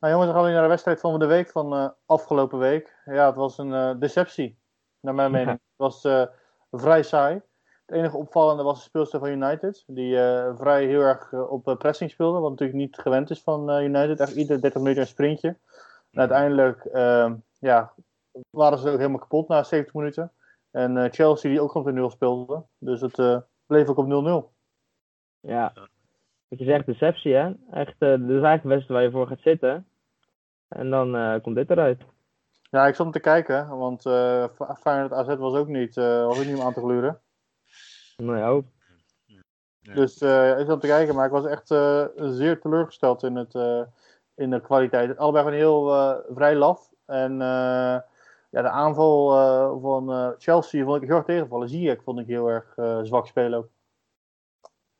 Nou jongens, dan gaan we nu naar de wedstrijd van de week van eh, afgelopen week. Ja, het was een eh, deceptie. Naar mijn mening. Het was eh, vrij saai. Het enige opvallende was de speelster van United. Die eh, vrij heel erg eh, op pressing speelde. Wat natuurlijk niet gewend is van United. Echt iedere 30 minuten een sprintje. En uiteindelijk ehm, ja, waren ze ook helemaal kapot na 70 minuten. En Chelsea die ook nog de 0 speelde. Dus het bleef ook op 0-0. Ja. Wat je zegt, deceptie, hè? Echt, eh dit is eigenlijk de wedstrijd waar je voor gaat zitten. En dan komt dit eruit. Ja, ik zat om te kijken. Want eh Feyenoord AZ was ook niet, eh, was ook niet om aan te gluren. Nou ja. Dus eh, ik zat om te kijken, maar ik was echt eh, zeer teleurgesteld in, het, eh, in de kwaliteit. Allebei gewoon heel eh, vrij laf. En eh, ja, de aanval eh, van eh, Chelsea vond ik heel erg tegenvallen. Ziyech vond ik heel erg eh, zwak spelen ook.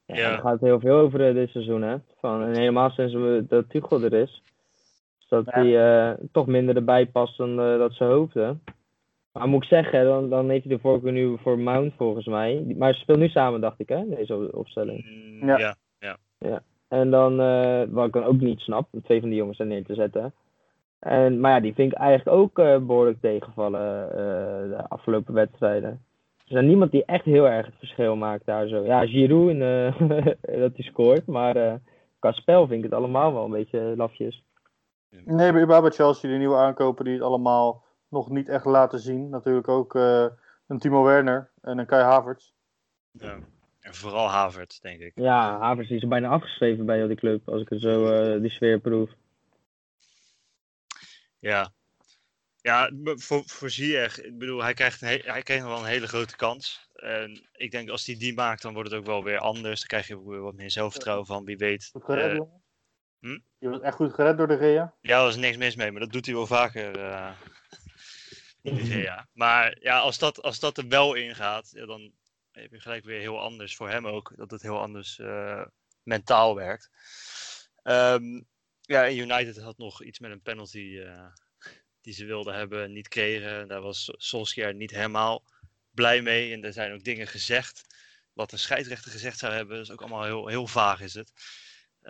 Ja, Ja. Er gaat heel veel over dit seizoen, hè? Van, en helemaal sinds we, dat Tuchel er is. Dat Ja. hij eh, toch minder erbij past dan eh, dat ze hoopten. Maar moet ik zeggen, dan, dan heeft hij de voorkeur nu voor Mount volgens mij. Die- Maar ze speelt nu samen, dacht ik, hè? Deze op- opstelling. Mm, Ja. ja. En dan, eh, wat ik dan ook niet snap, twee van die jongens er neer te zetten. En, maar ja, die vind ik eigenlijk ook eh, behoorlijk tegenvallen eh, de afgelopen wedstrijden. Er is niemand die echt heel erg het verschil maakt daar zo. Ja, Giroud, in, eh, dat hij scoort, maar eh, qua spel vind ik het allemaal wel een beetje lafjes. Nee, bij überhaupt bij Chelsea, de nieuwe aankopen die het allemaal nog niet echt laten zien. Natuurlijk ook eh, een Timo Werner en een Kai Havertz. Ja. En vooral Havert, denk ik. Ja, Havers die is er bijna afgeschreven bij die club, als ik het zo eh, die sfeer proef. Ja. Ja, voor, voor Ziyech, ik bedoel, hij krijgt, een he- hij krijgt nog wel een hele grote kans. En ik denk als hij die maakt, dan wordt het ook wel weer anders. Dan krijg je weer wat meer zelfvertrouwen van, wie weet. Hm? Je was echt goed gered door de Rea. Ja, daar is niks mis mee, maar dat doet hij wel vaker. in de VA. Maar ja, als dat, als dat er wel in gaat, ja, dan heb je gelijk weer heel anders voor hem ook. Dat het heel anders eh, mentaal werkt. Ehm, ja, en United had nog iets met een penalty eh, die ze wilden hebben en niet kregen. Daar was Solskjaer niet helemaal blij mee. En er zijn ook dingen gezegd. Wat de scheidsrechter gezegd zou hebben, dat is ook allemaal heel, heel vaag is het.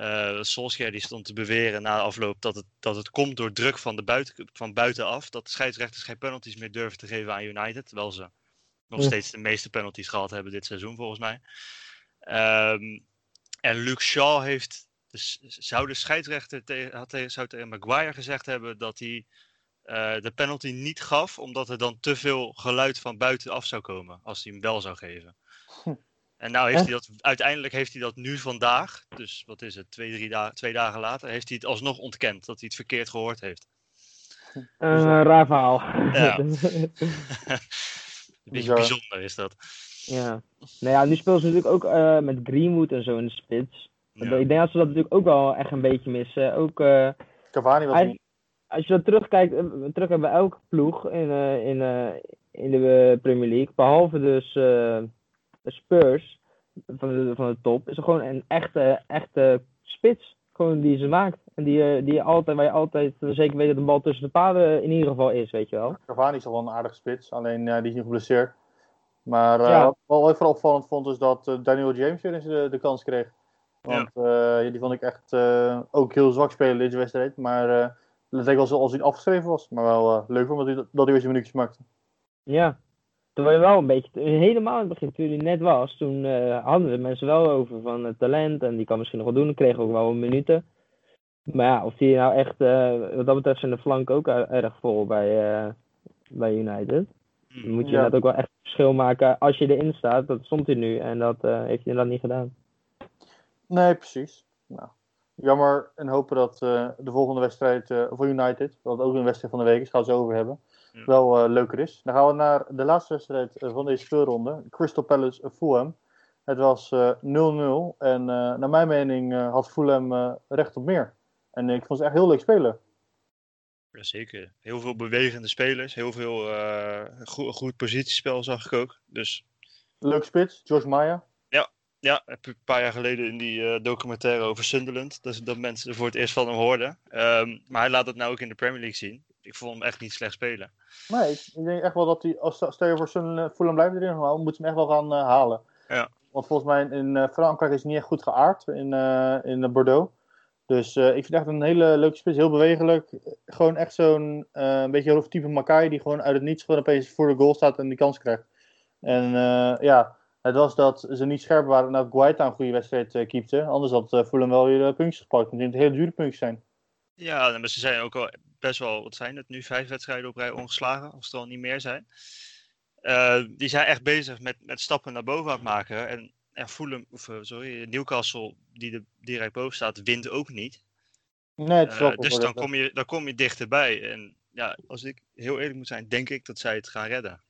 Eh Solskjaer die stond te beweren na de afloop dat het, dat het komt door druk van, de buiten, van buitenaf. Dat de scheidsrechters geen penalties meer durven te geven aan United. Terwijl ze nog Ja. steeds de meeste penalties gehad hebben dit seizoen volgens mij. Ehm, en Luke Shaw heeft, dus, zou de scheidsrechter had zou tegen Maguire gezegd hebben dat hij eh, de penalty niet gaf. Omdat er dan te veel geluid van buitenaf zou komen als hij hem wel zou geven. En nou heeft hij dat, uiteindelijk heeft hij dat nu vandaag, dus wat is het, twee, drie dagen, twee dagen later, heeft hij het alsnog ontkend dat hij het verkeerd gehoord heeft. Een raar verhaal. Ja. Een beetje Bizar. bijzonder is dat. ja. Nou ja, nu speelt ze natuurlijk ook eh, met Greenwood en zo in de spits. Ja. Ik denk dat ze dat natuurlijk ook wel echt een beetje missen. Ook eh, Cavani was niet. als je dat terugkijkt, eh, terug hebben bij elke ploeg in, eh, in, eh, in de eh, Premier League, behalve dus eh, Spurs, van de, van de top, is gewoon een echte, echte spits. Gewoon die ze maakt. En die, eh, die je altijd, waar je altijd eh, zeker weet dat de bal tussen de paden in ieder geval is, weet je wel. Cavani is toch wel een aardige spits, alleen eh, die is niet geblesseerd. Maar eh, Ja. wat ik vooral opvallend vond, is dat Daniel James weer eens de, de kans kreeg. Want eh, die vond ik echt eh, ook heel zwak spelen deze wedstrijd. Maar eh het leek wel zoals hij afgeschreven was. Maar wel eh, leuk vond dat hij, dat hij weer zijn minuutjes maakte. Ja. Terwijl je wel een beetje, helemaal in het begin, toen hij net was, toen eh, hadden de mensen wel over van het talent en die kan misschien nog wel doen. Dan kreeg ook wel wat minuten. Maar ja, of die nou echt, eh, wat dat betreft zijn de flanken ook er- erg vol bij, eh, bij United. Dan moet je Ja. inderdaad ook wel echt een verschil maken als je erin staat. Dat stond hij nu en dat eh, heeft hij inderdaad niet gedaan. Nee, precies. Nou, jammer en hopen dat eh, de volgende wedstrijd eh, voor United, wat ook een wedstrijd van de week is, gaan we het zo over hebben, Ja. wel eh, leuker is. Dan gaan we naar de laatste wedstrijd eh, van deze speelronde, Crystal Palace eh, Fulham. Het was eh, 0-0 en naar mijn mening had Fulham recht op meer. En ik vond ze echt heel leuk spelen. Jazeker. Heel veel bewegende spelers. Heel veel goed, goed positiespel zag ik ook. Dus Leuk spits, George Maya. ja, heb ik een paar jaar geleden in die documentaire over Sunderland. Dat, dat mensen voor het eerst van hem hoorden. Ehm, maar hij laat het nou ook in de Premier League zien. Ik vond hem echt niet slecht spelen. Nee, ik, denk echt wel dat hij, als stel je voor Sun- eh, Fulham blijft erin, moeten ze hem echt wel gaan eh, halen. Ja. Want volgens mij in eh, Frankrijk is hij niet echt goed geaard in, in Bordeaux. Dus ik vind het echt een hele leuke spits, heel bewegelijk. Gewoon echt zo'n een beetje type Makai die gewoon uit het niets gewoon opeens voor de goal staat en die kans krijgt. En ja, het was dat ze niet scherp waren en dat Guaita een goede wedstrijd eh keepte. Anders had uh, Fulham wel weer eh, puntjes gepakt. Het hele dure puntjes zijn. Ja, maar ze zijn ook al best wel, wat zijn het nu, vijf wedstrijden op rij ongeslagen, als er al niet meer zijn. Eh, die zijn echt bezig met, met stappen naar boven aan het maken. En, en Fulham, of, eh, sorry, Newcastle, die er direct boven staat, wint ook niet. Nee, het Eh, dus dan kom, je, dan kom je dichterbij. En ja, als ik heel eerlijk moet zijn, denk ik dat zij het gaan redden.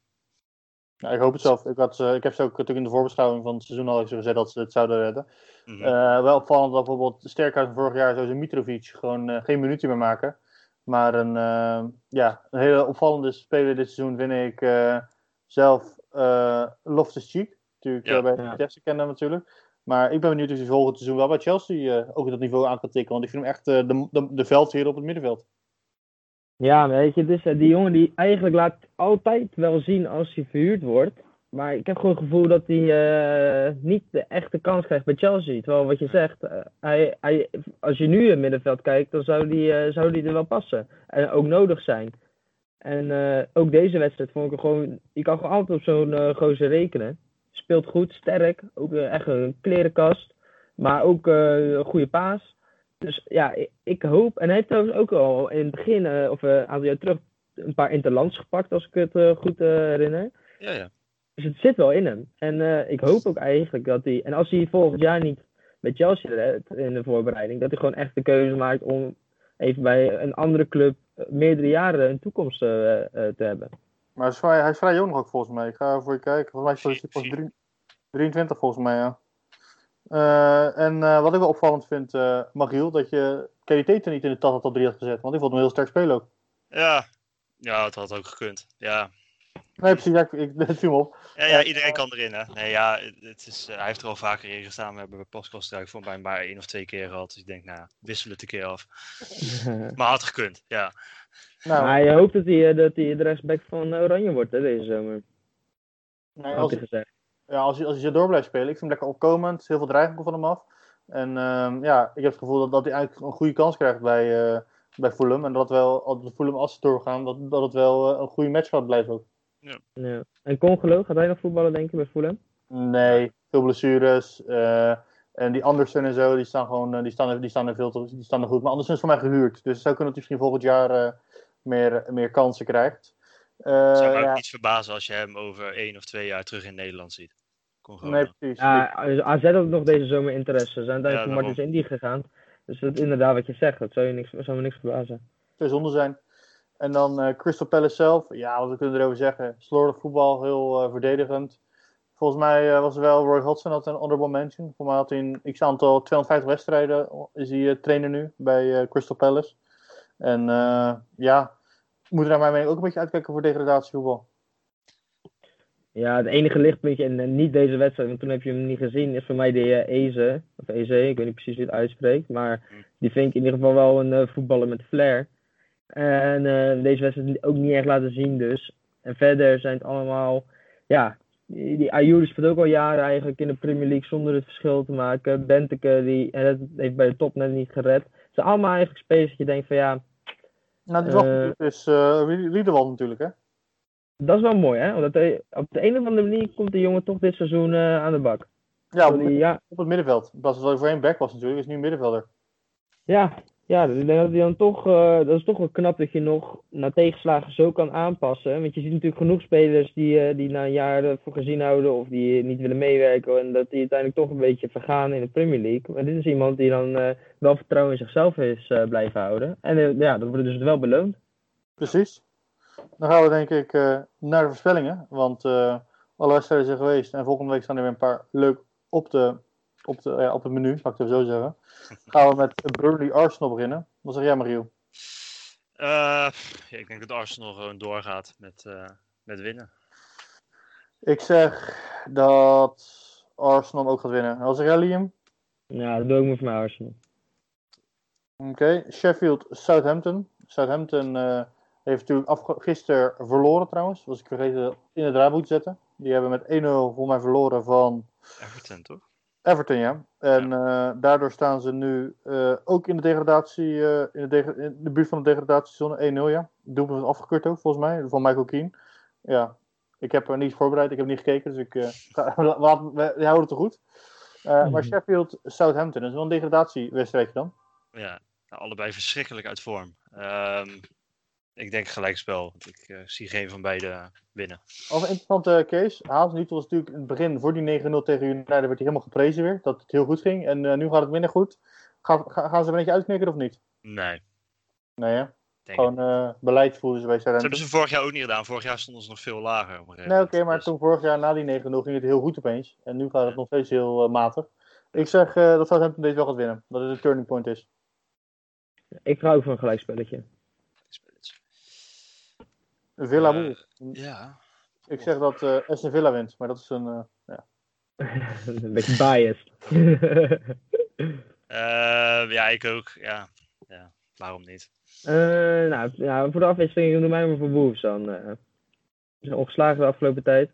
Ja, ik hoop het zelf. Ik, had, eh, ik heb ze ook natuurlijk in de voorbeschouwing van het seizoen al eens gezegd dat ze het zouden redden. Mhm. Eh, wel opvallend dat bijvoorbeeld sterker uit vorig jaar, zoals Mitrovic, gewoon eh, geen minuten meer maken. Maar een, ja, een hele opvallende speler dit seizoen vind ik eh, zelf uh, Loftus Cheek. Natuurlijk Ja. bij Ja. Vitesse kennen natuurlijk. Maar ik ben benieuwd of hij volgend seizoen wel bij Chelsea eh, ook dat niveau aan kan tikken. Want ik vind hem echt de, de, de veldheer op het middenveld. Ja, weet je, dus eh, die jongen die eigenlijk laat altijd wel zien als hij verhuurd wordt. Maar ik heb gewoon het gevoel dat hij eh, niet de echte kans krijgt bij Chelsea. Terwijl wat je zegt, eh, hij, hij, als je nu in het middenveld kijkt, dan zou eh, zou die er wel passen. En ook nodig zijn. En ook deze wedstrijd vond ik gewoon... Je kan gewoon altijd op zo'n gozer rekenen. Speelt goed, sterk. Ook echt een klerenkast. Maar ook een goede paas. Dus ja, ik, ik hoop. En hij heeft trouwens ook al in het begin, eh, of eh, een aantal jaar terug, een paar interlands gepakt, als ik het eh, goed eh, herinner. Ja, ja. Dus het zit wel in hem. En eh, ik hoop ook eigenlijk dat hij. En als hij volgend jaar niet met Chelsea redt in de voorbereiding, dat hij gewoon echt de keuze maakt om even bij een andere club meerdere jaren een toekomst te hebben. Maar hij is, vrij, hij is vrij jong nog ook volgens mij. Ik ga voor je kijken. Volgens mij is hij pas Vier- drie- 23 volgens mij, ja. Eh, en eh, wat ik wel opvallend vind, eh Magiel, dat je Kelly niet in de Tata top 3 had gezet. Want die vond hem heel sterk spelen ook. Ja, ja het had ook gekund. Ja, Nee, precies. Ja, ik, ik, het viel op. ja, ja iedereen kan erin, hè. Nee, ja, het is, hij heeft er al vaker in gestaan. We hebben bij Pascal Struik voor mij maar één of twee keer gehad. Dus ik denk, nou, wissel het een keer af. Maar had gekund, ja. Nou, maar je hoopt dat hij, dat hij de rechtsback van Oranje wordt hè, deze zomer. nee, Had als, hij gezegd. Ja, als, hij, als hij zo door blijft spelen, ik vind hem lekker opkomend. Heel veel dreiging van hem af. En ehm, ja, ik heb het gevoel dat, dat hij eigenlijk een goede kans krijgt bij, eh bij Fulham. En dat wel, als Fulham als ze doorgaan, dat, dat het wel eh, een goede match gaat blijven ook. Ja. En Congelo, gaat hij nog voetballen denk je bij Fulham? Nee, veel blessures. eh, en die Andersen en zo, die staan gewoon, die staan, er- die staan er veel te, die staan er goed. Maar Andersen is voor mij gehuurd. Dus het zou kunnen dat hij misschien volgend jaar eh, meer, meer kansen krijgt. Eh, Het zou me ook ja, niet verbazen als je hem over één of twee jaar terug in Nederland ziet. Kon gewoon. nee, precies. Ja, AZ had nog deze zomer interesse. Ze zijn Ja, uiteindelijk voor daarom. Martins Indy gegaan. Dus dat is inderdaad wat je zegt. Dat zou, je niks, zou me niks verbazen. twee zonde zijn. En dan eh, Crystal Palace zelf. Ja, wat kunnen we erover zeggen? Slordig voetbal, heel eh, verdedigend. Volgens mij eh, was er wel Roy Hodgson had een honorable mention. Voor mij had hij een x aantal 250 wedstrijden. Is hij eh, trainer nu bij eh, Crystal Palace. En eh, ja, we moeten naar mijn mening ook een beetje uitkijken voor degradatievoetbal. Ja, het enige lichtpuntje, en, en niet deze wedstrijd, want toen heb je hem niet gezien, is voor mij de eh, Eze. Of Eze, ik weet niet precies hoe je het uitspreekt. Maar die vind ik in ieder geval wel een eh, voetballer met flair. En eh, deze wedstrijd ook niet echt laten zien dus. En verder zijn het allemaal, ja, die, die Ayoub speelt ook al jaren eigenlijk in de Premier League zonder het verschil te maken. Benteke, die en dat heeft bij de top net niet gered. Het zijn allemaal eigenlijk spelers dat je denkt van ja, Nou, die Eh, wacht is eh Riedewald natuurlijk, hè? Dat is wel mooi hè. Want dat, op de een of andere manier komt de jongen toch dit seizoen eh, aan de bak. Ja, op, die- ja, op het middenveld. Dat hij voorheen back was natuurlijk, is nu middenvelder. Ja, ja, dus ik denk dat hij dan toch, eh, dat is toch wel knap dat je nog na tegenslagen zo kan aanpassen. Want je ziet natuurlijk genoeg spelers die, eh, die na een jaar ervoor gezien houden of die niet willen meewerken. En dat die uiteindelijk toch een beetje vergaan in de Premier League. Maar dit is iemand die dan wel vertrouwen in zichzelf is blijven houden. En ja, dat wordt dus wel beloond. Precies. Dan gaan we denk ik eh, naar de voorspellingen. Want eh, alle wedstrijden zijn geweest. En volgende week staan er weer een paar leuk op, de, op, de, ja, op het menu, zal ik het even zo zeggen. Gaan we met Burnley Arsenal beginnen. Wat zeg jij, Mariel? Eh, ja, ik denk dat Arsenal gewoon doorgaat met, eh, met winnen. Ik zeg dat Arsenal ook gaat winnen. En Wat zeg jij, Liam? Ja, dat doe ik me voor mij Arsenal. Oké. Sheffield Southampton. Southampton eh, heeft natuurlijk gisteren verloren trouwens. Was ik vergeten in het draaiboek te zetten. Die hebben met 1-0 voor mij verloren van Everton, toch? Everton, ja. En eh, daardoor staan ze nu eh, ook in de degradatie, eh, in, de deg- in de buurt van de degradatiezone 1-0, ja. Doelpunt was afgekeurd ook, volgens mij, van Michael Keane. Ja, ik heb er niet voorbereid, ik heb niet gekeken, dus ik ga, we, we houden het te goed. Uh, maar Sheffield, Southampton, is wel een degradatiewedstrijdje dan? Ja, nou, allebei verschrikkelijk uit vorm. Um, ik denk gelijkspel, want ik uh, zie geen van beide winnen. Over een interessante case. Haas niet was natuurlijk in het begin voor die 9-0 tegen United werd hij helemaal geprezen weer. Dat het heel goed ging. En uh, nu gaat het minder goed. Ga, ga, gaan ze een beetje uitknikken of niet? Nee. Nee hè? Gewoon uh, beleid voeren ze bij Dat hebben ze vorig jaar ook niet gedaan. Vorig jaar stonden ze nog veel lager. Nee, oké, okay, maar dus... toen vorig jaar na die 9-0 ging het heel goed opeens. En nu gaat het ja. nog steeds heel uh, matig. Ik zeg uh, dat Southampton deze wel gaat winnen. Dat het een turning point is. Ik ga ook voor een gelijkspelletje. Villa Wolf. ja. Ik zeg dat uh, Aston Villa wint, maar dat is een. Uh, ja. een beetje biased. uh, ja, ik ook. Ja. ja, waarom niet? Uh, nou, ja, voor de afwisseling doe mij maar voor Wolves dan. Uh, ze zijn ongeslagen de afgelopen tijd.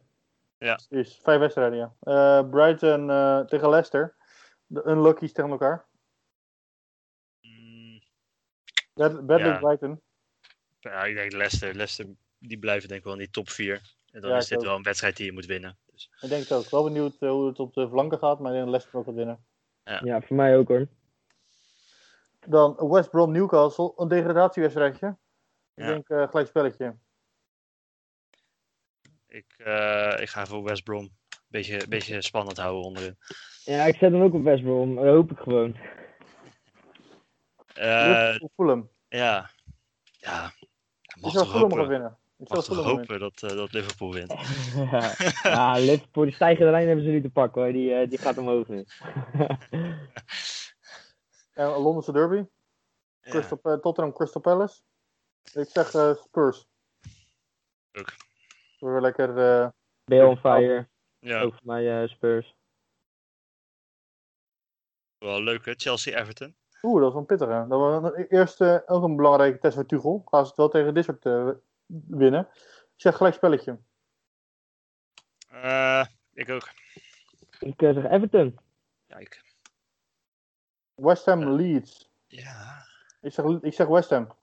Ja. Is vijf wedstrijden, ja. Uh, Brighton tegen Leicester. De unluckies tegen elkaar. Mm, Bad. Brighton. Ja, ik denk Leicester. Leicester die blijven denk ik wel in die top 4. En dan ja, is dit ook. wel een wedstrijd die je moet winnen. Dus. Ik denk het ook. Wel benieuwd uh, hoe het op de flanken gaat, maar ik denk dat Leicester ook gaat winnen. Ja. ja, voor mij ook hoor. Dan West Brom Newcastle, een degradatiewedstrijdje. Ik ja. denk uh, gelijk spelletje. Ik, uh, ik ga voor West Brom. Beetje, beetje spannend houden onderin. Ja, ik zet hem ook op West Brom. Dat hoop ik gewoon. Uh, Fulham. Ja. Ja. Mag toch hopen. Gaan winnen. Ik toch hopen dat, uh, dat Liverpool wint. ja. ja, Liverpool, die stijgende lijn hebben ze nu te pakken hoor. Die, uh, die gaat omhoog nu. en Londense derby. Ja. Crystal, uh, Tottenham Crystal Palace. Ik zeg uh, Spurs. Ook. We lekker. Uh, Bale on fire. Ja. Ook voor mij uh, Spurs. Wel leuk hè, Chelsea-Everton. Oeh, dat is wel pittig hè. Dat was eerst uh, ook een belangrijke test voor Tuchel. Gaan ze het wel tegen dit soort uh, winnen. Ik zeg gelijk spelletje. Uh, ik ook. Ik zeg Everton. Kijk. West Ham Leeds. Ja. Ik zeg, ik zeg West Ham.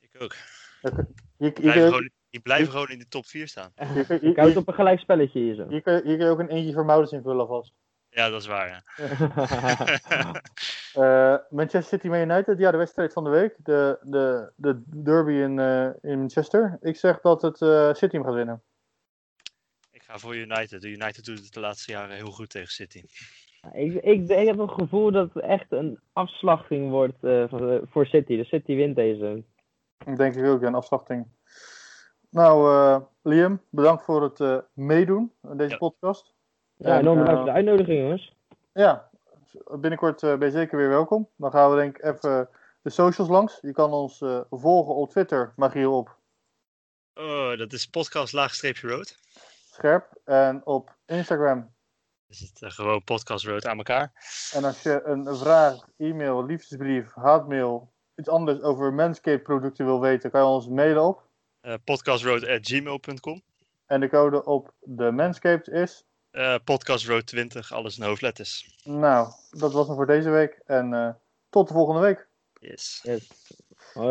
Ik ook. Je, je, die, blijven gewoon, die blijven gewoon in de top 4 staan. Je, je, ik houd op een gelijk spelletje hier zo. Hier kun, hier kun je ook een eentje voor Mouders invullen alvast. Ja, dat is waar, ja. uh, Manchester City Man United, ja, de wedstrijd van de week. De, de, de derby in, uh, in Manchester. Ik zeg dat het uh, City hem gaat winnen. Ik ga voor United. De United doet het de laatste jaren heel goed tegen City. Ik, ik, ik heb het gevoel dat het echt een afslachting wordt uh, voor City. De City wint deze. Ik denk ik ook, een afslachting. Nou, uh, Liam, bedankt voor het uh, meedoen aan deze ja. podcast. Ja, enorm bedankt voor de uitnodiging, jongens. Ja, binnenkort ben je zeker weer welkom. Dan gaan we denk ik even de socials langs. Je kan ons volgen op Twitter, Magiel op. Oh, dat is podcast laagstreepje road. Scherp. En op Instagram. Is het eh, gewoon podcast road aan elkaar. En als je een vraag, e-mail, liefdesbrief, haatmail, iets anders over Manscaped producten wil weten, kan je ons mailen op. Eh podcastroad.gmail.com. En de code op de Manscaped is. Eh podcastroad 20, alles in hoofdletters. Nou, dat was hem voor deze week. En eh, tot de volgende week. Yes. Yes. Hoi.